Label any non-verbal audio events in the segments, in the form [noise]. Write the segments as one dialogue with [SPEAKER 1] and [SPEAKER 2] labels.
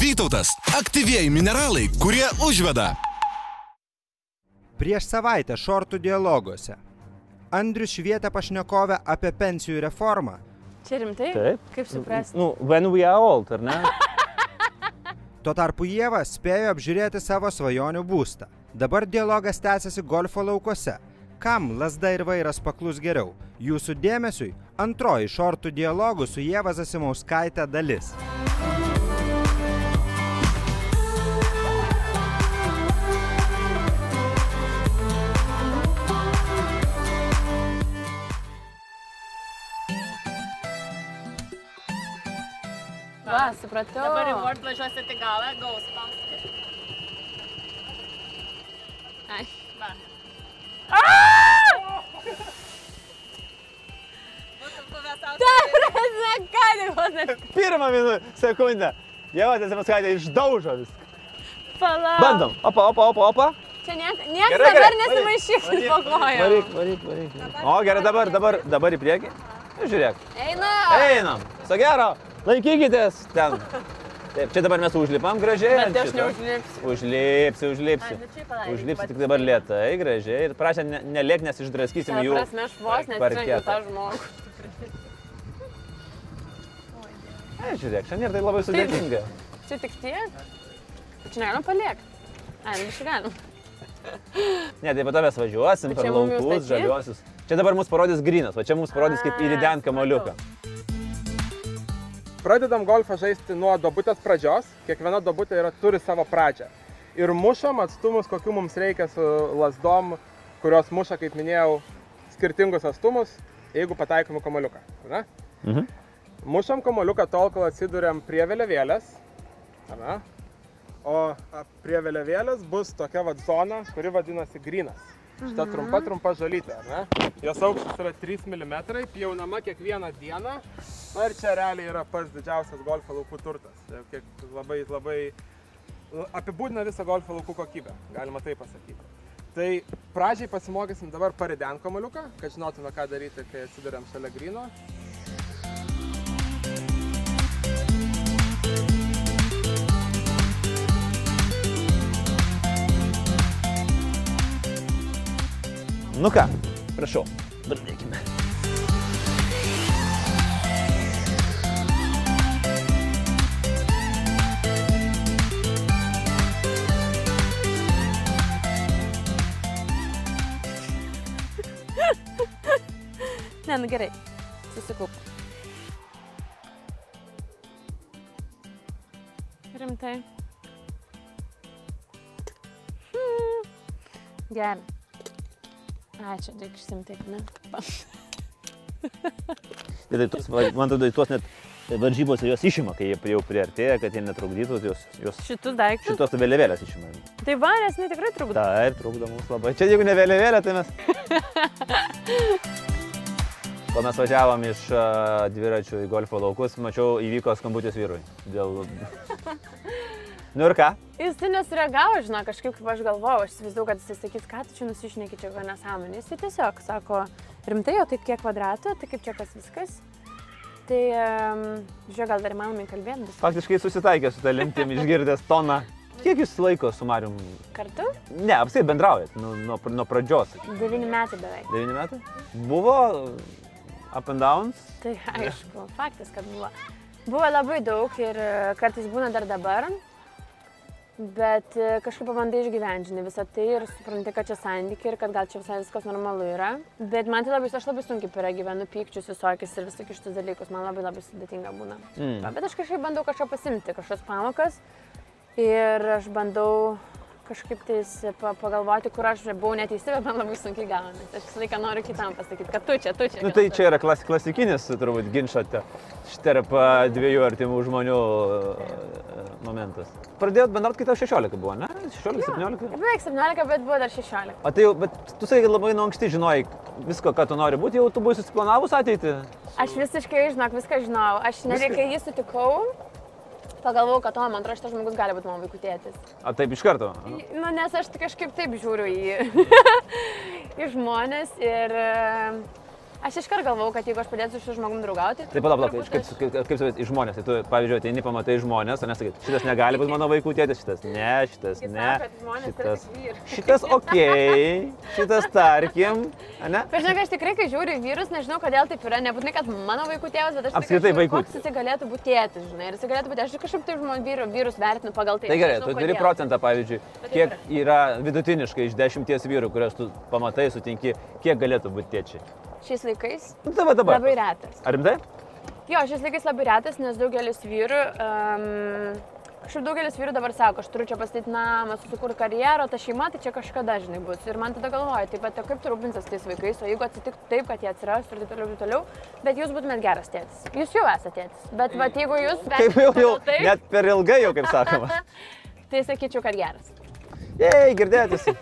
[SPEAKER 1] Vytautas - aktyvieji mineralai, kurie užveda.
[SPEAKER 2] Prieš savaitę šortų dialoguose. Andrius švietė pašnekovę apie pensijų reformą.
[SPEAKER 3] Čia rimtai?
[SPEAKER 4] Taip.
[SPEAKER 3] Kaip suprasti?
[SPEAKER 4] Nu, when we are old, ar ne? [laughs]
[SPEAKER 2] Tuo tarpu Jėva spėjo apžiūrėti savo svajonių būstą. Dabar dialogas tęsiasi golfo laukuose. Kam lasda ir vairas paklus geriau? Jūsų dėmesiui antroji šortų dialogų su Jėva Zasimauskaitė dalis.
[SPEAKER 3] Va, supratau.
[SPEAKER 5] Dabar į Word važiuosit į galą, gaus paskui.
[SPEAKER 3] Ai. Ta prasme, ką pasakiau.
[SPEAKER 4] Pirmą minutę, sekundę. Jau atsimaskaitė išdaužo viską.
[SPEAKER 3] Palauk.
[SPEAKER 4] Bandom. Opa, opa, opa, opa.
[SPEAKER 3] Čia niek, niekas
[SPEAKER 4] Gerai,
[SPEAKER 3] dabar
[SPEAKER 4] gerai.
[SPEAKER 3] nesimaišyk po kojom.
[SPEAKER 4] Varyk, varyk, varyk. O, gerai, dabar, dabar, dabar į priekį. Nu, Žiūrėk.
[SPEAKER 3] Eina.
[SPEAKER 4] Einam. Su gero. Laikykitės ten. Taip, čia dabar mes užlipam gražiai.
[SPEAKER 3] Bet aš neužlipsiu.
[SPEAKER 4] Užlipsi, užlipsi.
[SPEAKER 3] Ai, nu čia palauk,
[SPEAKER 4] Užlipsi
[SPEAKER 3] vat-
[SPEAKER 4] tik dabar lietai, gražiai. Ir prašė, ne- nelėk, nes išdraskysim jų.
[SPEAKER 3] aš vos netrenkiu
[SPEAKER 4] parketą.
[SPEAKER 3] tą žmogų.
[SPEAKER 4] Ai, žiūrėk, šiandien tai labai sudėtinga.
[SPEAKER 3] Čia tik tiek? Čia negalim paliekti. Ai, nu čia galim.
[SPEAKER 4] Ne, tai po to mes važiuosim
[SPEAKER 3] Bet
[SPEAKER 4] per
[SPEAKER 3] mum jau
[SPEAKER 4] laukus, žaliuosius. Čia dabar mus parodys grinas, o čia mums parodys kaip įrident kamoliuką.
[SPEAKER 6] Pradedam golfą žaisti nuo dobutės pradžios. Kiekviena dobutė yra, turi savo pradžią. Ir mušam atstumus, kokiu mums reikia su lasdom, kurios muša, kaip minėjau, skirtingus atstumus, jeigu pataikom kamoliuką. ne?
[SPEAKER 4] Mhm.
[SPEAKER 6] Mušam kamoliuką tol, kol atsiduriam prie vėliavėlės. ne? O prie vėliavėlės bus tokia vad zona, kuri vadinasi grinas. Šita trumpa, trumpa žalytė, ar ne? Jos aukštis yra 3 mm, pjaunama kiekvieną dieną. Na ir čia realiai yra pats didžiausias golfo laukų turtas. Tai Kiek labai, labai l- apibūdina visą golfo laukų kokybę, galima taip pasakyti. Tai pradžiai pasimokysim dabar parident kamaliuką, kad žinotume, ką daryti, kai atsiduriam šalia grino.
[SPEAKER 4] Nu ką, prašau, pradėkime.
[SPEAKER 3] Ne, nu gerai. Susikaup. Rimtai. Hmm. Gerai. Ai, čia reikia išsimti, ne? [laughs]
[SPEAKER 4] Tai, tai tos, man atrodo, tuos net varžybose jos išima, kai jie jau priartėja, kad jie netrukdytų, jos, jos
[SPEAKER 3] Šitus daiktus?
[SPEAKER 4] šitos vėliavėlės išima.
[SPEAKER 3] Tai va, nes jinai tikrai trukdo.
[SPEAKER 4] Taip, trukdo mums labai. Čia jeigu ne vėliavėlė, tai mes... [laughs] Kol mes važiavom iš dviračių į golfo laukus, mačiau įvyko skambutis vyrui. Dėl... [laughs] Nu ir ką?
[SPEAKER 3] Jis tai nesureagavo, žinok, kažkaip kaip aš galvojau, aš įsivaizduoju, kad jis sakys, ką tu čia nusišneki, čia kokia nesąmonė. Jis tiesiog sako, rimtai, o tai kiek kvadratų, tai kaip čia kas viskas. Tai, um, žiūrėk, gal dar įmanoma kalbėti bus.
[SPEAKER 4] Faktiškai susitaikė su tą limtim, išgirdęs toną. Kiek jūs laiko su Marium?
[SPEAKER 3] Kartu?
[SPEAKER 4] Ne, apsai bendraujat, nuo, nuo, nuo pradžios.
[SPEAKER 3] Devyni metai beveik.
[SPEAKER 4] 9 metų? Buvo up and downs.
[SPEAKER 3] Tai aišku, faktas, kad buvo. Buvo labai daug ir e, kartais būna dar dabar, bet e, kažkaip pabandai išgyventi žinai, visą tai ir supranti, kad čia santykiai ir kad gal čia visai viskas normalu yra. Bet man tai labai, aš labai sunkiai per gyvenu pykčius visokius ir visokius šitus dalykus, man labai labai sudėtinga būna.
[SPEAKER 4] Mm.
[SPEAKER 3] Bet aš kažkaip bandau kažką pasimti, kažkokias pamokas ir aš bandau kažkaip tais pa, pagalvoti, kur aš buvau neteisi, bet man labai sunkiai gaunasi. Aš visą laiką noriu kitam pasakyti, kad tu čia, tu čia.
[SPEAKER 4] Nu, tai čia yra klas, klasikinis, turbūt, ginčate tarp a, dviejų artimų žmonių a, momentas. Pradėjot bendrauti, kai tau 16 buvo, ne? 16, 17?
[SPEAKER 3] Beveik 17, bet buvo dar 16.
[SPEAKER 4] O tai jau, bet tu sakai, kad labai nuo anksti žinojai visko, ką tu nori būti, jau tu buvai susiplanavus ateitį.
[SPEAKER 3] Aš visiškai, žinok, viską žinojau. Aš netgi, kai jį sutikau, pagalvojau, kad, o, man atrodo, šitas žmogus gali būti mano vaikų tėtis.
[SPEAKER 4] A taip iš karto.
[SPEAKER 3] Nu, nes aš tai kažkaip taip žiūriu į, [laughs] į žmonės ir e, Aš iškart galvau, kad jeigu aš padėsiu su žmogum draugauti.
[SPEAKER 4] Tai palauk, palauk, kaip, kaip, kaip, kaip sakyt, į žmonės, tai tu, pavyzdžiui, ateini, pamatai žmonės, o nesakai, šitas negali būti mano vaikų tėtis, šitas ne, šitas
[SPEAKER 3] Jis
[SPEAKER 4] ne, šitas, šitas ok, šitas tarkim,
[SPEAKER 3] žinok, aš tikrai, kai žiūriu vyrus, nežinau, kodėl taip yra. Nebūtinai, kad mano vaikų tėvas, bet aš
[SPEAKER 4] Apskritai vaikų
[SPEAKER 3] koks jisai galėtų būti tėtis, žinai. Ir jisai galėtų būti, aš kažkaip taip žmonių vyrų, vyrus vertinu pagal tai.
[SPEAKER 4] Tai gerai, tu turi procentą, pavyzdžiui, kiek yra vidutiniškai iš dešimties vyrų, kuriuos tu pamatai, sutinki, kiek galėtų būti tėčiai.
[SPEAKER 3] Šiais laikais
[SPEAKER 4] Nu, tai va dabar.
[SPEAKER 3] labai retas.
[SPEAKER 4] Ar rimtai?
[SPEAKER 3] Jo, šiais laikais labai retas, nes daugelis vyrų, um, kažkaip daugelis vyrų dabar sako, aš turiu čia pastatyti namą, susikurti karjerą, ta šeima, tai čia kažkada, žinai, bus. Ir man tada galvoju, taip pat, o kaip tu rūpinsies tais vaikais, o jeigu atsitiktų taip, kad jie atsiras ir taip toliau, taip toliau, bet jūs būtumėt geras tėtis. Jūs jau esate tėtis. Bet va, jeigu jūs
[SPEAKER 4] Kaip jau, jau
[SPEAKER 3] pagal tai,
[SPEAKER 4] net per ilgai jau, kaip sakoma. [laughs]
[SPEAKER 3] tai sakyčiau, kad geras.
[SPEAKER 4] Jei, girdėjote visi.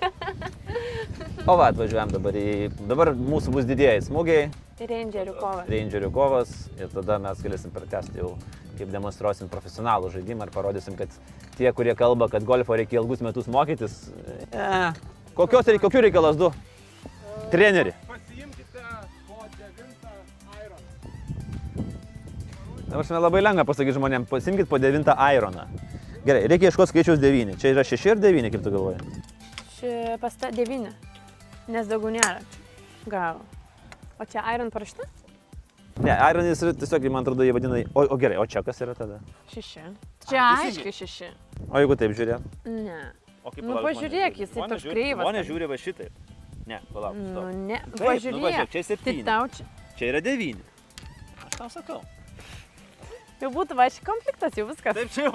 [SPEAKER 4] O va, atvažiuojam dabar į... Dabar mūsų bus didieji smūgiai,
[SPEAKER 3] Rangerių kova.
[SPEAKER 4] rangerių kovas ir tada mes galėsim pratesti jau, kaip demonstruosim profesionalų žaidimą ir parodysim, kad tie, kurie kalba, kad golfo reikia ilgus metus mokytis, e, kokios reikia, kokių reikia lasdu? Treneri.
[SPEAKER 6] Pasiimkite po 9 iron.
[SPEAKER 4] Dabar šiandien labai lengva pasakyti žmonėms, pasimkit po 9 ironą. Gerai, reikia ieškoti skaičiaus 9. Čia yra 6 ir 9, kaip tu galvoji?
[SPEAKER 3] Ši pasta 9, nes daugiau nėra. Gal. O čia Iron parašta?
[SPEAKER 4] Ne, ironis yra tiesiog, man atrodo, jie vadina... O, o gerai, o čia kas yra tada?
[SPEAKER 3] 6. Čia aiškiai 6.
[SPEAKER 4] O jeigu taip žiūrė?
[SPEAKER 3] Ne.
[SPEAKER 4] O kaip
[SPEAKER 3] Nu, pažiūrėk, jisai toks kreivas.
[SPEAKER 4] Žmonės žiūri va šitaip. Ne, palauk.
[SPEAKER 3] Nu,
[SPEAKER 4] stop.
[SPEAKER 3] ne.
[SPEAKER 4] Taip, nu,
[SPEAKER 3] Pažiūrėk.
[SPEAKER 4] važiuok, čia
[SPEAKER 3] Tai
[SPEAKER 4] septyni.
[SPEAKER 3] tau čia.
[SPEAKER 4] Čia yra 9. Aš tau sakau.
[SPEAKER 3] Jau būtų va šį konfliktas, jau viskas.
[SPEAKER 4] Taip, čia jau.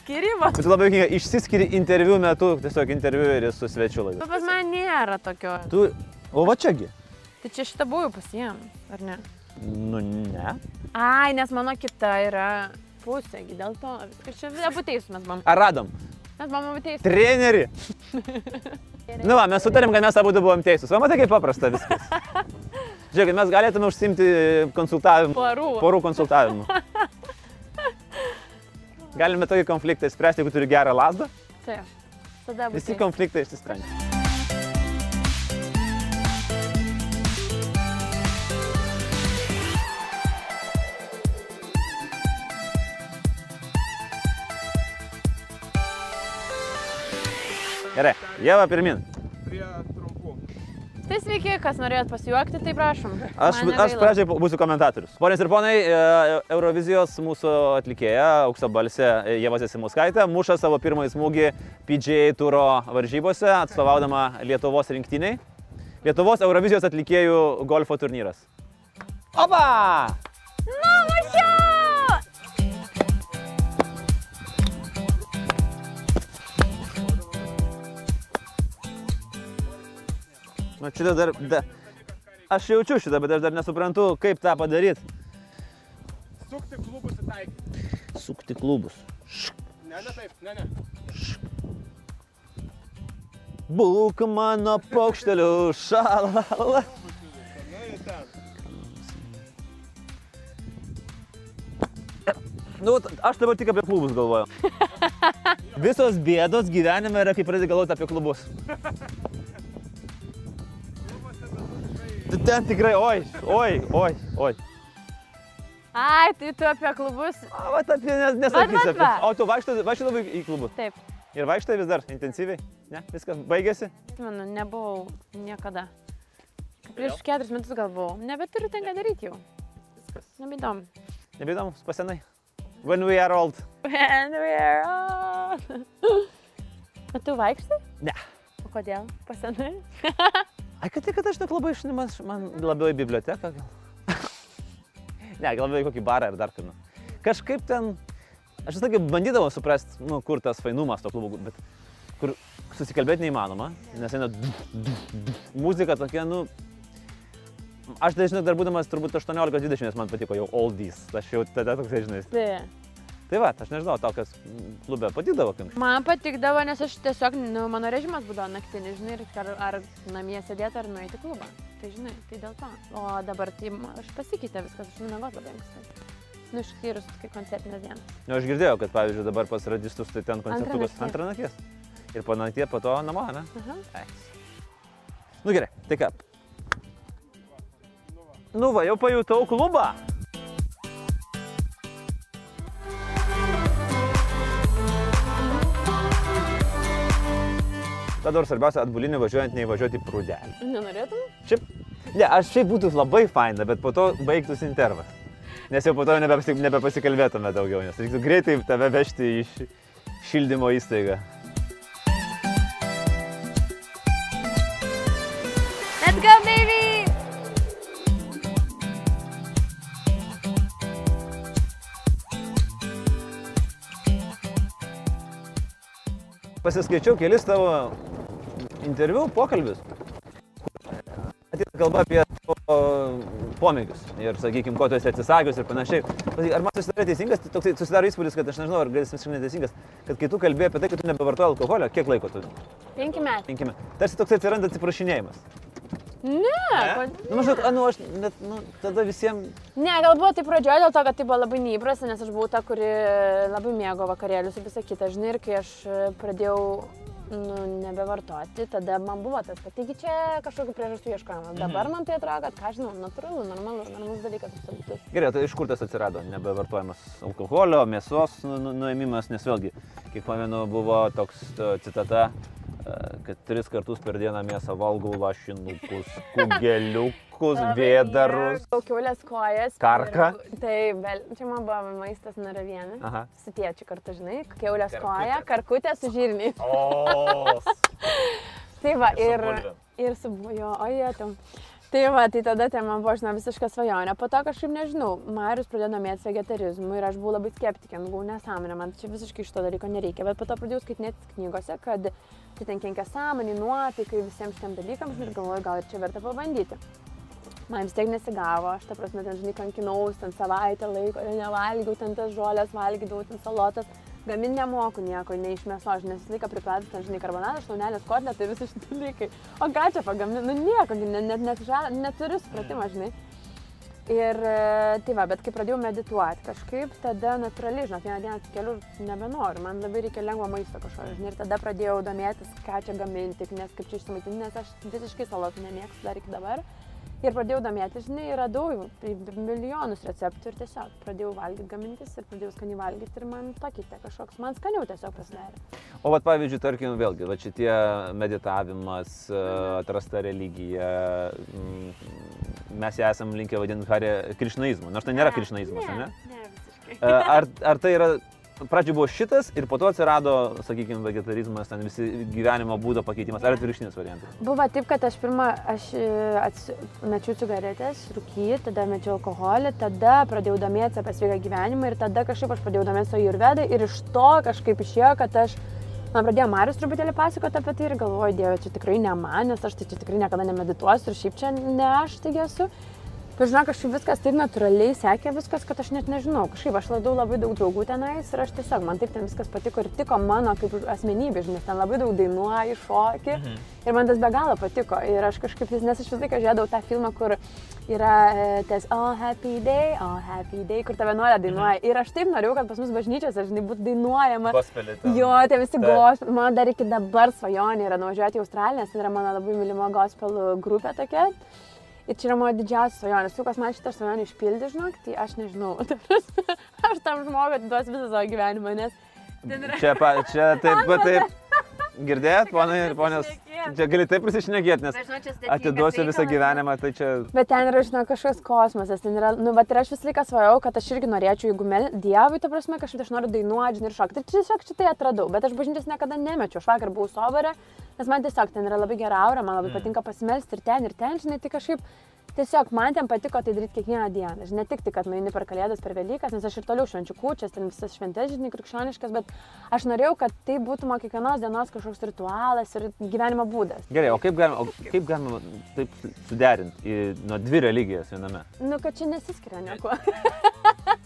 [SPEAKER 3] Skirybos. [laughs]
[SPEAKER 4] Bet labai juokinga, išsiskiri interviu metu, tiesiog interviu ir su svečiu labiau.
[SPEAKER 3] Bet pas mane nėra tokio.
[SPEAKER 4] Tu, o va čiagi?
[SPEAKER 3] Tai čia šitą buvau pasiem, ar ne?
[SPEAKER 4] Nu, ne.
[SPEAKER 3] Ai, nes mano kita yra pusė, dėl to. Viskas čia abu teisūs mes buvom.
[SPEAKER 4] Ar radom?
[SPEAKER 3] Mes buvom abu teisūs.
[SPEAKER 4] Trenerį. [laughs] Nu, va, mes sutarėm, kad mes abu buvom teisūs. O matai, kaip paprasta viskas. [laughs] Žiūrėkit, mes galėtume užsimti konsultavimu.
[SPEAKER 3] Porų.
[SPEAKER 4] Porų konsultavimu. [laughs] Galime tokį konfliktą spręsti, jeigu turi gerą lasdą.
[SPEAKER 3] Taip. Tada
[SPEAKER 4] Visi
[SPEAKER 3] teisūs.
[SPEAKER 4] konfliktai išsisprendžia. Gerai, Jeva pirmin.
[SPEAKER 6] Prie.
[SPEAKER 3] Tai sveiki, kas norėjot pasijuokti, tai prašom.
[SPEAKER 4] Aš, aš pradžiai būsiu komentatorius. Ponės ir ponai, e, Eurovizijos mūsų atlikėja, aukso balsė Jeva Zesimuskaitė, muša savo pirmąjį smūgį PGA turo varžybose, atstovaudama Lietuvos rinktiniai. Lietuvos Eurovizijos atlikėjų golfo turnyras. Opa!
[SPEAKER 3] Nu,
[SPEAKER 4] Na, šitą dar, da, aš jaučiu šitą, bet aš dar nesuprantu, kaip tą padaryti.
[SPEAKER 6] Sukti klubus įtaikyti.
[SPEAKER 4] Sukti klubus.
[SPEAKER 6] Ne, ne taip, ne, ne.
[SPEAKER 4] Būk mano paukšteliu, šalala.
[SPEAKER 6] Nu.
[SPEAKER 4] Nu, aš dabar tik apie klubus galvoju. [laughs] Visos bėdos gyvenime yra, kai pradedi galvoti apie klubus. Ten tikrai, oi, oi, oi, oi.
[SPEAKER 3] Ai, tai tu apie klubus.
[SPEAKER 4] A, va, apie nes, nesakysiu.
[SPEAKER 3] vat,
[SPEAKER 4] Apie...
[SPEAKER 3] va.
[SPEAKER 4] O tu vaikštai į klubus.
[SPEAKER 3] Taip.
[SPEAKER 4] Ir vaikštai vis dar intensyviai. Ne, viskas baigėsi.
[SPEAKER 3] Manu, nebuvau niekada. Prieš keturis metus gal buvau. Nebeturiu ten ką daryti jau.
[SPEAKER 4] Viskas.
[SPEAKER 3] Nebeįdomu.
[SPEAKER 4] Nebeįdomu, pasenai. When we are old.
[SPEAKER 3] And we're on. O tu vaikštai?
[SPEAKER 4] Ne.
[SPEAKER 3] O kodėl? Pasenai? [laughs]
[SPEAKER 4] Ai, kad tik, kad aš tik labai išnimas, man labiau į biblioteką gal. [laughs] ne, gal labiau į kokį barą ir dar kur. nors. Kažkaip ten, aš visą laiką bandydavau suprasti, nu, kur tas fainumas to klubo, bet kur susikalbėti neįmanoma, nes eina muzika tokia, nu, aš tai žinai, dar būdamas turbūt 18-20, nes man patiko jau oldies, aš jau tada toksai, žinai.
[SPEAKER 3] Tai.
[SPEAKER 4] Tai va, aš nežinau, tau kas klube patikdavo, kaip.
[SPEAKER 3] Man patikdavo, nes aš tiesiog, nu, mano režimas būdavo naktinis, žinai, ar, ar namie sėdėti, ar nueiti į klubą. Tai žinai, tai dėl to. O dabar tai aš pasikeitė viskas, aš numegot labai anksti. Nu, išskyrus kai koncertinės dienos.
[SPEAKER 4] Nu, aš girdėjau, kad pavyzdžiui dabar pas radistus tai ten koncertukas antrą nakties. Ir po nakties po to namo, ne?
[SPEAKER 3] Aha.
[SPEAKER 4] Nu gerai, tai ką? Nu va, jau pajutau klubą. Tada ir svarbiausia, atbulinį važiuojant, neįvažiuoti prūdelį.
[SPEAKER 3] Nenorėtum?
[SPEAKER 4] Šiaip, ne, aš šiaip būtų labai faina, bet po to baigtųsi intervas. Nes jau po to nebepasi- nebepasikalbėtume daugiau, nes reiktų greitai tave vežti į ši- šildymo įstaigą.
[SPEAKER 3] Let's go, baby!
[SPEAKER 4] Pasiskaičiau kelis tavo interviu, pokalbius. Atėjo kalba apie pomėgius ir, sakykime, ko tu esi atsisakius ir panašiai. Ar man susidarė teisingas, tai toksai susidaro įspūdis, kad aš nežinau, ar gal jis visiškai neteisingas, kad kai tu kalbėjai apie tai, kad tu nebevartoji alkoholio, kiek laiko tu?
[SPEAKER 3] Penki metai.
[SPEAKER 4] Penkime. Tarsi toksai atsiranda atsiprašinėjimas.
[SPEAKER 3] Ne, kod-
[SPEAKER 4] Nu, maždaug, nu, aš net, nu, tada visiems...
[SPEAKER 3] ne, gal buvo tai pradžioje dėl to, kad tai buvo labai neįprasta, nes aš buvau ta, kuri labai mėgo vakarėlius ir visą kitą, žinai, ir kai aš e, pradėjau nu, nebevartoti, tada man buvo tas, kad taigi čia kažkokiu priežasčiu ieškojama. Dabar man tai atrodo, kad, ką žinau, natūralu, normalu, normalus dalykas absoliutus.
[SPEAKER 4] Gerai, tai iš kur tas atsirado? Nebevartojamas alkoholio, mėsos nu, nu, nuėmimas, nes vėlgi, kiek pamenu, buvo toks citata, e, kad tris kartus per dieną mėsą valgau lašinukus, kugeliukus, vėdarus.
[SPEAKER 3] Kiaulės kojas.
[SPEAKER 4] Karka?
[SPEAKER 3] ir- Taip, bel- čia man buvo maistas naravienė.
[SPEAKER 4] Aha.
[SPEAKER 3] Su tėčiu kartu, žinai, kiaulės koja, karkutė su žirniais.
[SPEAKER 4] O, [laughs]
[SPEAKER 3] Tai va,
[SPEAKER 4] Ir su
[SPEAKER 3] ir, su bujo, o jie tam. Tai va, tai tada man buvo, žinau, visiška svajonė. Po to kažkaip nežinau, Marius pradėjo domėtis vegetarizmu ir aš buvau labai skeptikė, nu, nesąmonė, man čia visiškai šito dalyko nereikia. Bet po to pradėjau skaitinėti knygose, kad tai ten kenkia sąmonį, nuotaikai, visiems šitiem dalykams ir galvoju, gal ir čia verta pabandyti. Man vis tiek nesigavo, aš ta prasme, ten, žinai, kankinaus, ten savaitę laiko, nevalgiau, ten tas žolės, valgydavau, ten salotas. Gamin nemoku nieko, nei iš mėsos, nes visą laiką pripratęs, ten, žinai, karbonatas, šaunelės, kotletai, visi šitie dalykai. O ką čia pagaminti, nu nieko, net, net, net, ža- neturiu supratimo, žinai. Ir e, tai va, bet kai pradėjau medituoti kažkaip, tada natūraliai, žinot, vieną dieną ir nebenoriu, man labai reikia lengvo maisto kažkokio, žinai, ir tada pradėjau domėtis, ką čia gaminti, nes kaip čia išsimaitinti, nes aš visiškai salotų nemėgstu dar iki dabar. Ir pradėjau domėtis, žinai, radau milijonus receptų ir tiesiog pradėjau valgyti, gamintis ir pradėjau skaniai valgyti ir man pakeitė kažkoks, man skaniau tiesiog pasidarė.
[SPEAKER 4] o vat pavyzdžiui, tarkim, vėlgi, va šitie meditavimas, e, atrasta religija, mm, mes ją esam linkę vadinti Hare Krišnaizmu, nors tai nėra Krišnaizmas, ne?
[SPEAKER 3] Ne, visiškai.
[SPEAKER 4] E, Ar, ar tai yra, pradžioje buvo šitas ir po to atsirado, sakykime, vegetarizmas, ten visi gyvenimo būdo pakeitimas, ar atvirkštinis variantas?
[SPEAKER 3] Buvo taip, kad aš pirmą, aš e, ats- mečiau cigaretės, rūkyti, tada mečiau alkoholį, tada pradėjau domėtis apie sveiką gyvenimą ir tada kažkaip aš pradėjau domėtis ajurvedai ir iš to kažkaip išėjo, kad aš, man pradėjo Marius truputėlį pasakoti apie tai ir galvoju, dieve, čia tikrai ne man, nes aš tai čia tikrai niekada nemedituosiu ir šiaip čia ne aš taigi esu. Bet žinok, kažkaip viskas taip natūraliai sekė viskas, kad aš net nežinau. Kažkaip aš radau labai daug draugų tenais ir aš tiesiog, man taip ten viskas patiko ir tiko mano kaip asmenybė, žinai, ten labai daug dainuoju, šoki. Mhm. Ir man tas be galo patiko. Ir aš kažkaip, nes aš visą laiką žiūrėdavau tą filmą, kur yra e, tas Oh Happy Day, Oh Happy Day, kur tave nuolat dainuoja. Ir aš taip norėjau, kad pas mus bažnyčiose, žinai, būtų dainuojama. Jo, tai visi gospel, man dar iki dabar svajonė yra nuvažiuoti į Australiją, nes yra mano labai mylima gospel grupė tokia. Ir čia yra mano didžiausia svajonė. Su kas man šitą svajonę išpildė, žinok, tai aš nežinau. [laughs] Aš tam žmogui atiduosiu visą savo gyvenimą, nes yra...
[SPEAKER 4] Čia, pa, čia taip,
[SPEAKER 3] Man
[SPEAKER 4] taip. Girdėjot, ponai ir ponios? Čia gali taip prisišnekėti, nes atiduosiu visą gyvenimą, tai čia...
[SPEAKER 3] Bet ten yra, žinau, kažkoks kosmosas, ten yra, nu, bet ir aš visą laiką svajojau, kad aš irgi norėčiau, jeigu mel... Dievui, ta prasme, kažkaip aš noriu dainuoti, žinai, ir šokti. Tai tiesiog šitai atradau, bet aš bažnyčios niekada nemečiau, aš vakar buvau soberė, nes man tiesiog ten yra labai gera aura, man labai patinka pasimelsti ir ten, ir ten, žinai, tai kažkaip tiesiog man ten patiko tai daryti kiekvieną dieną. Žinai, ne tik tai, kad nueini per kalėdas, per Velykas, nes aš ir toliau švenčiu kūčias, ten visas šventės, žinai, krikščioniškas, bet aš norėjau, kad tai būtų mano kiekvienos dienos kažkoks ritualas ir gyvenimo būdas.
[SPEAKER 4] Gerai, o kaip galima, o kaip galima taip suderinti nuo dvi religijas viename?
[SPEAKER 3] Nu, kad čia nesiskiria nieko. [laughs]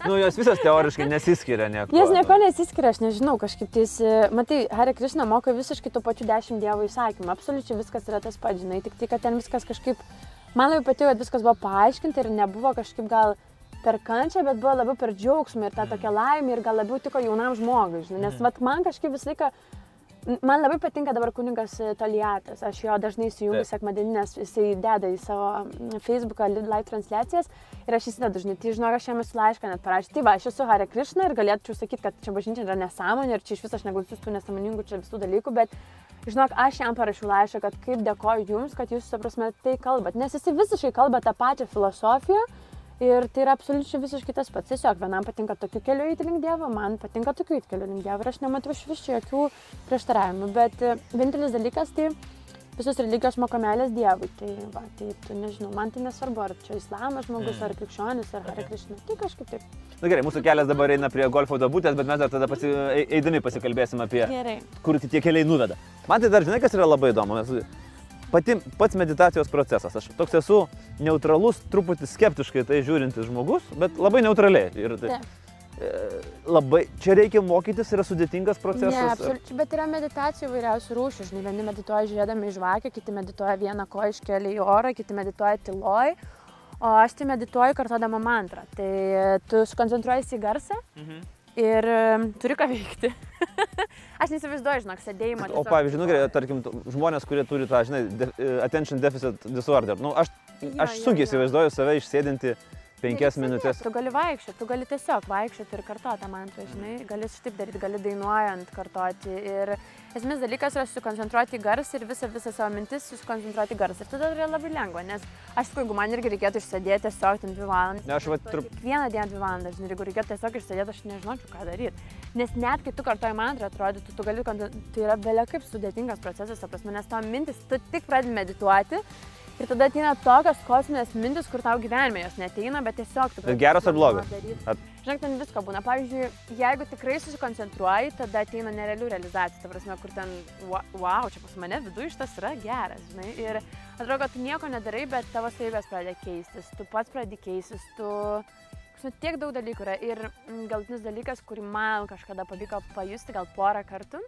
[SPEAKER 4] Nu, jos visas teoriškai nesiskiria nieko.
[SPEAKER 3] Jis nieko nesiskiria, aš nežinau, kažkaip tai, jis, e, matai, Hare Krishna moka visiškai tų pačių dešimt dievų įsakymų, absoliučiai viskas yra tas pats, žinai, tik tai, kad ten viskas kažkaip, man labai patiko, kad viskas buvo paaiškinta ir nebuvo kažkaip gal per kančią, bet buvo labiau per džiaugsmą ir tą tokią laimę ir gal labiau tiko jaunam žmogui, žinai, nes vat, man kažkaip visą laiką Man labai patinka dabar kuningas Toliatas, aš jo dažnai įsijungiu sekmadienį, nes jisai deda į savo Facebooką li- live transliacijas ir aš įsidedu dažnai, tai žinok, aš jam esu laišką net parašęs, tai va, aš esu Hare Krishna ir galėčiau sakyti, kad čia bažnyčia yra nesąmonė ir čia iš viso aš neglausiu tų nesąmoningų čia visų dalykų, bet žinok, aš jam parašiau laišką, kad kaip dėkoju jums, kad jūs, ta prasme, tai kalbat, nes jisai visiškai kalba tą pačią filosofiją. Ir tai yra absoliučiai visiškai tas pats. Tiesiog vienam patinka tokiu keliu eiti link Dievo, man patinka tokiu eiti keliu link Dievo. Ir aš nematau iš vis čia jokių prieštaravimų. Bet e, vienintelis dalykas, tai visos religijos moko meilės Dievui. Tai, va, tai tu nežinau, man tai nesvarbu, ar čia islamas žmogus,
[SPEAKER 4] Mm.
[SPEAKER 3] ar krikščionis, ar Hare Krishna. Tai kažkaip taip.
[SPEAKER 4] Na gerai, mūsų kelias dabar eina prie golfo dabutės, bet mes dar tada pasi, ei- eidami pasikalbėsim apie,
[SPEAKER 3] Gerai.
[SPEAKER 4] kur tie keliai nuveda. Man tai dar žinai, kas yra labai įdomu. Mes, pati, pats meditacijos procesas. Aš toks esu neutralus, truputį skeptiškai tai žiūrintis žmogus, bet labai neutraliai. Ir tai, e, labai, čia reikia mokytis, yra sudėtingas
[SPEAKER 3] Ne,
[SPEAKER 4] procesas.
[SPEAKER 3] absoliučiai, bet yra meditacijų įvairiausių rūšių. Žinai, vieni medituoja žiūrėdami į žvakę, kiti medituoja vieną koją iškelia į orą, kiti medituoja tyloj. O aš tai medituoju kartuodama mantrą. Tai tu skoncentruojasi į garsą
[SPEAKER 4] Mhm.
[SPEAKER 3] Ir turi ką veikti. [laughs] aš neįsivaizduoju, žinok, sėdėjimą.
[SPEAKER 4] O
[SPEAKER 3] tiesiog
[SPEAKER 4] pavyzdžiui, nu gerai,
[SPEAKER 3] medituoju.
[SPEAKER 4] tarkim, žmonės, kurie turi tą, žinai, de, e, attention deficit disorder. Nu, aš,
[SPEAKER 3] Jo,
[SPEAKER 4] aš sunkiai įsivaizduoju save išsėdinti penkias minutės.
[SPEAKER 3] Tu gali vaikščioti, tu gali tiesiog vaikščioti ir kartoti tą mantrą, žinai, gali šitaip daryti, gali dainuojant kartoti. Ir esmės dalykas yra susikoncentruoti į garsą ir visą, visą savo mintis susikoncentruoti į garsą. Ir tada yra labai lengva, nes aš jeigu man irgi reikėtų išsėdėti tiesiog ten dvi valandas.
[SPEAKER 4] Ne, aš va trup-
[SPEAKER 3] Kiekvieną dieną dvi valandas, žinai, ir jeigu reikėtų tiesiog išsėdėti, aš nežinočiau, ką daryti. Nes net kai tu kartoji mantrą, atrodytų, tu gali, tai yra belia kaip sudėtingas procesas, ta prasme, nes tavo mintis, tu tik pradedi medituoti. Ir tada ateina tokios kosminės mintis, kur tau gyvenime jos neteina, bet tiesiog.
[SPEAKER 4] Bet geros ar blogos? Ar-
[SPEAKER 3] Žinok, ten visko būna. Pavyzdžiui, jeigu tikrai susikoncentruoji, tada ateina nerealių realizacijų. Ta prasme, kur ten, wow, čia pas mane viduje šitas yra geras, žinai. Ir atrodo, kad tu nieko nedarai, bet tavo savybės pradeda keistis. Tu pats pradedi keistis, tu... Žinai, tiek daug dalykų yra. Ir mm, galtinis dalykas, kurį man kažkada pavyko pajusti gal porą kartų,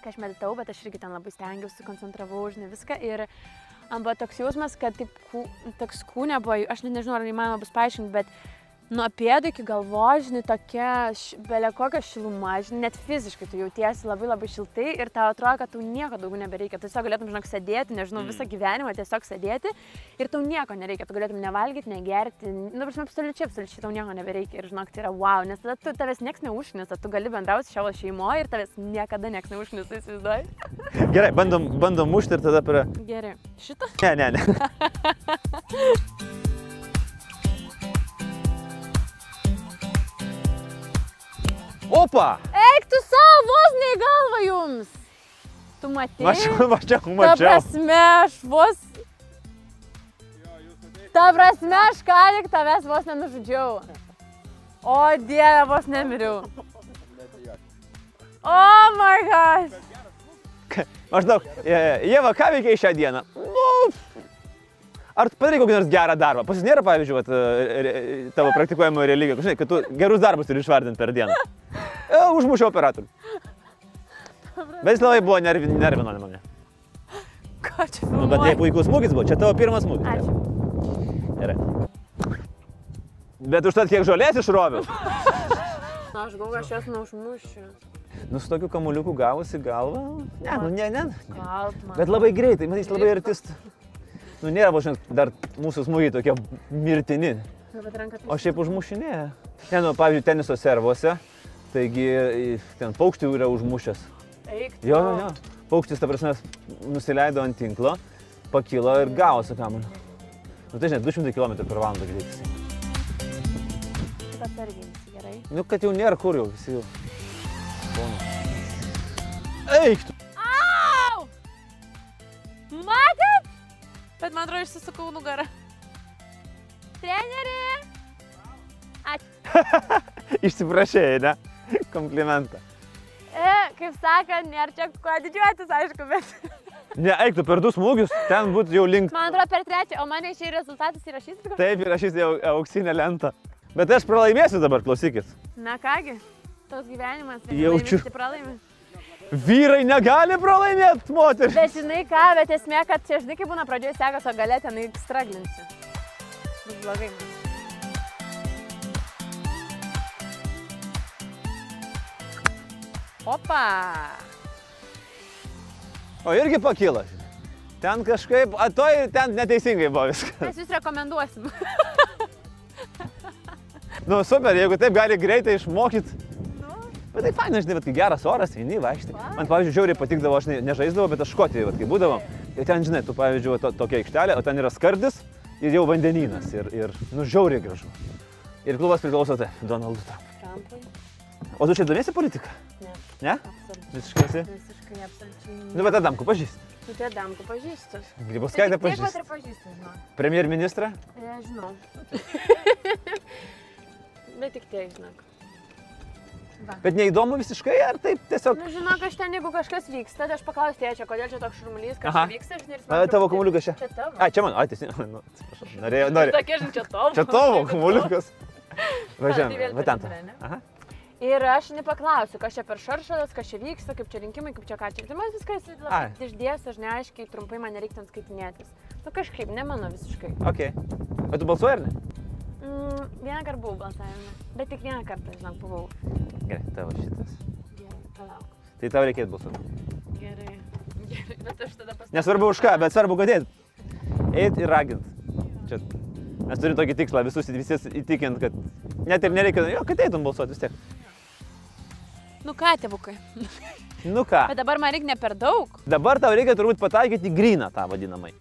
[SPEAKER 3] kai aš meditavau, bet aš irgi ten labai stengiausi, koncentravau, žinai, viską. Ir man buvo toks jausmas, kad taip, kū, toks kūne buvo, aš net nežinau, ar įmanoma bus paaiškinti, bet nuo pėdų iki galvos, žinai, tokia belė kokia šiluma, žinai, net fiziškai tu jautiesi labai labai šiltai ir tau atrodo, kad tau nieko daugiau nebereikia. Tu tiesiog galėtum, žinok, sėdėti, nežinau, visą gyvenimą tiesiog sėdėti ir tau nieko nereikia. Tu galėtum nevalgyti, negerti, nu, prasme, absoliučiai, absoliučiai tau nieko nebereikia. Ir žinok, tai yra wow, nes tada tu, tavęs niekas neužknisa, tu gali bendrauti savo šeimoje ir tavęs niekada niekas neužknisa, įsivaizduoji. [laughs]
[SPEAKER 4] Gerai, bandom, bandom mušti ir tada prie...
[SPEAKER 3] Gerai. Šitą?
[SPEAKER 4] Ne, ne, ne. [laughs] Opa!
[SPEAKER 3] Eik tu savo, vos ne į galvą jums. Tu matei?
[SPEAKER 4] Mačiau, [laughs] mačiau,
[SPEAKER 3] Ta
[SPEAKER 4] mačiau.
[SPEAKER 3] prasme, aš vos. Ta prasme, aš ką tik tavęs vos nenužudžiau. O dieve, vos nemiriau. Oh my god.
[SPEAKER 4] Maždaug, e, Jeva, ką veikiai šią dieną? Ar padarai kokį nors gerą darbą? Pas jūs nėra, pavyzdžiui, vat, e, tavo [laughs] praktikuojamo religija, žinai, kad tu gerus darbus turi išvardinti per dieną. E, užmušiau operatorių. Labai buvo nervi, nervino mane.
[SPEAKER 3] Ką čia
[SPEAKER 4] Nu, bet tai puikus smūgis buvo, čia tavo pirmas smūgis.
[SPEAKER 3] Ačiū.
[SPEAKER 4] Gerai. Bet užtat kiek žolės išroviau. [laughs]
[SPEAKER 3] Na, aš galvoju, aš jos neužmušiu.
[SPEAKER 4] Nu, su tokiu kamuliuku gavusi galvą. Ne, nu, ne, ne.
[SPEAKER 3] Kalt man.
[SPEAKER 4] Bet labai greitai, matys, labai artist. Nu, nėra, va, žinai, dar mūsų smūgiai tokie mirtini.
[SPEAKER 3] Ranka
[SPEAKER 4] O šiaip užmušinėja. Ne, nu, pavyzdžiui, teniso servuose, taigi ten paukštį yra užmušęs.
[SPEAKER 3] Eik.
[SPEAKER 4] Jo, jo, jo. Paukštis, ta prasme, nusileido ant tinklo, pakilo ir gavo su kamuoliu. Nu, tai žinai, 200 km per valandą greitis.
[SPEAKER 3] Tik atsargiai, visi gerai.
[SPEAKER 4] Nu, kad jau nėra kur jau, visi jau. Eik tu.
[SPEAKER 3] Au! Matėt? Bet man atrodo, išsisukau nugarą. Treneri! [laughs]
[SPEAKER 4] Išsiprašėjai, ne? Komplimentą.
[SPEAKER 3] E, kaip sakant, nėra čia kuo didžiuotis, aišku, bet
[SPEAKER 4] Ne, eik tu per du smūgius, ten būtų jau link.
[SPEAKER 3] man atrodo per trečią, o mane šį rezultatas įrašys.
[SPEAKER 4] Taip, įrašys jau auksinę lentą. Bet aš pralaimėsiu dabar, klausykit.
[SPEAKER 3] Na kągi, toks gyvenimas.
[SPEAKER 4] Jaučiu.
[SPEAKER 3] pralaimi.
[SPEAKER 4] Vyrai negali pralaimėti moterį.
[SPEAKER 3] Bet žinai ką, bet esmė, kad čia žinai, kaip būna pradžioje sekas, o galė ten straglinsi. Bus blogai. Opa!
[SPEAKER 4] O irgi pakilo. Ten kažkaip, a toj ten neteisingai buvo viskas.
[SPEAKER 3] Mes jūs rekomenduosim.
[SPEAKER 4] Nu, super, jeigu taip gali greitai išmokyti. Bet tai fainai, žinai, bet kai geras oras, eini vaikštai. Man, pavyzdžiui, žiauriai patikdavo, aš ne, nežaisdavau, bet aš škotijoje, vat, kai būdavom. Ir ten, žinai, tu, pavyzdžiui, to, tokia aikštelė, o ten yra skardis ir jau vandenynas. Ir, ir nu, žiauriai gražu. Ir klubas priklauso tai Donaldui Trumpui. O tu čia domiesi politiką?
[SPEAKER 3] Ne.
[SPEAKER 4] Ne?
[SPEAKER 3] Absoliučiai.
[SPEAKER 4] Visiškai esi.
[SPEAKER 3] Visiškai absoliučiai.
[SPEAKER 4] Nu, bet Adamku pažįsti.
[SPEAKER 3] Tu tie damku pažįstu.
[SPEAKER 4] Grybauskaitę
[SPEAKER 3] Tiek pat
[SPEAKER 4] pažįsti.
[SPEAKER 3] ir pažįstu, žinau.
[SPEAKER 4] Premjerministrą?
[SPEAKER 3] Nežinau. [laughs] Bet tik tiek, žinok.
[SPEAKER 4] Bet neįdomu visiškai, ar taip tiesiog...
[SPEAKER 3] Nu, žinok, aš ten, jeigu kažkas vyksta, tai aš paklausiu tėčio, kodėl čia toks šurmulys, kas
[SPEAKER 4] Aha.
[SPEAKER 3] vyksta, žinai, ir jis
[SPEAKER 4] A,
[SPEAKER 3] man
[SPEAKER 4] tavo kamuoliukas čia.
[SPEAKER 3] Čia tavo.
[SPEAKER 4] A, čia man, a, tiesiog, [laughs] nu, atsiprašau, norėjau, norėjau.
[SPEAKER 3] Tokia, žinai, čia tavo.
[SPEAKER 4] Čia tavo kamuoliukas. [laughs]
[SPEAKER 3] tai
[SPEAKER 4] Važiuojam,
[SPEAKER 3] vėl
[SPEAKER 4] va ten. Aha.
[SPEAKER 3] Ir aš nepaklausiu, kas čia per šaršalas, kas čia vyksta, kaip čia rinkimai, kaip čia ką čia. Tai man viskas
[SPEAKER 4] Ai.
[SPEAKER 3] išdės, aš neaiškiai, trumpai man nereikia ten skaitinėtis. Nu kažkaip, ne mano visiškai.
[SPEAKER 4] Ok. O tu balsuoji ar ne?
[SPEAKER 3] Mm, vieną kartą buvau balsavime, bet tik vieną kartą, žinok, buvau.
[SPEAKER 4] Gerai, tavo šitas.
[SPEAKER 3] Gerai, palauk.
[SPEAKER 4] Tai tau reikėtų balsuoti.
[SPEAKER 3] Gerai. Gerai, bet aš tada pasakysiu.
[SPEAKER 4] Nesvarbu už ką, bet svarbu, kad eit. Ir ragint. Čia mes turime tokį tikslą visus visus įtikint, kad net ir nereikia, jo, kad eitum balsuoti vis tiek.
[SPEAKER 3] Nu ką, tėvukai.
[SPEAKER 4] Nu ką,
[SPEAKER 3] Bet dabar man reikia ne per daug.
[SPEAKER 4] dabar tau reikia turbūt pataikyti į gryną tą vadinamai.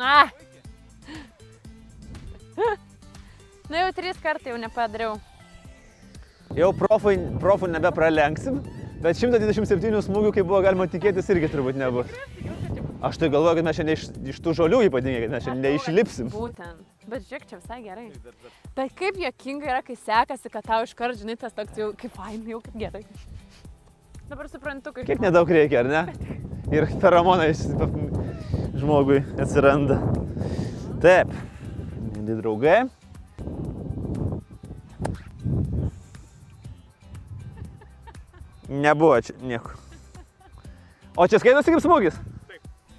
[SPEAKER 3] A. [laughs] Nu jau trys kartai jau nepadariau.
[SPEAKER 4] Jau profai, profų nebepralenksim, bet 127 smūgių, kaip buvo galima tikėtis, irgi turbūt nebus. Aš tai galvoju, kad mes čia ne iš, iš tų žolių ypatingai, kad mes čia neišlipsim.
[SPEAKER 3] Būtent. Bet žiūrėk, čia visai gerai. Bet kaip jokinga yra, kai sekasi, kad tau iškart, žinai, tas toks jau kaip fainai, jau kaip gerai. Dabar suprantu, kaip...
[SPEAKER 4] Kiek nedaug reikia, ar ne? Ir feromonai [laughs] žmogui atsiranda. Taip, mėly draugai. Nebuvo čia nieko. O čia skaitosi kaip smūgis?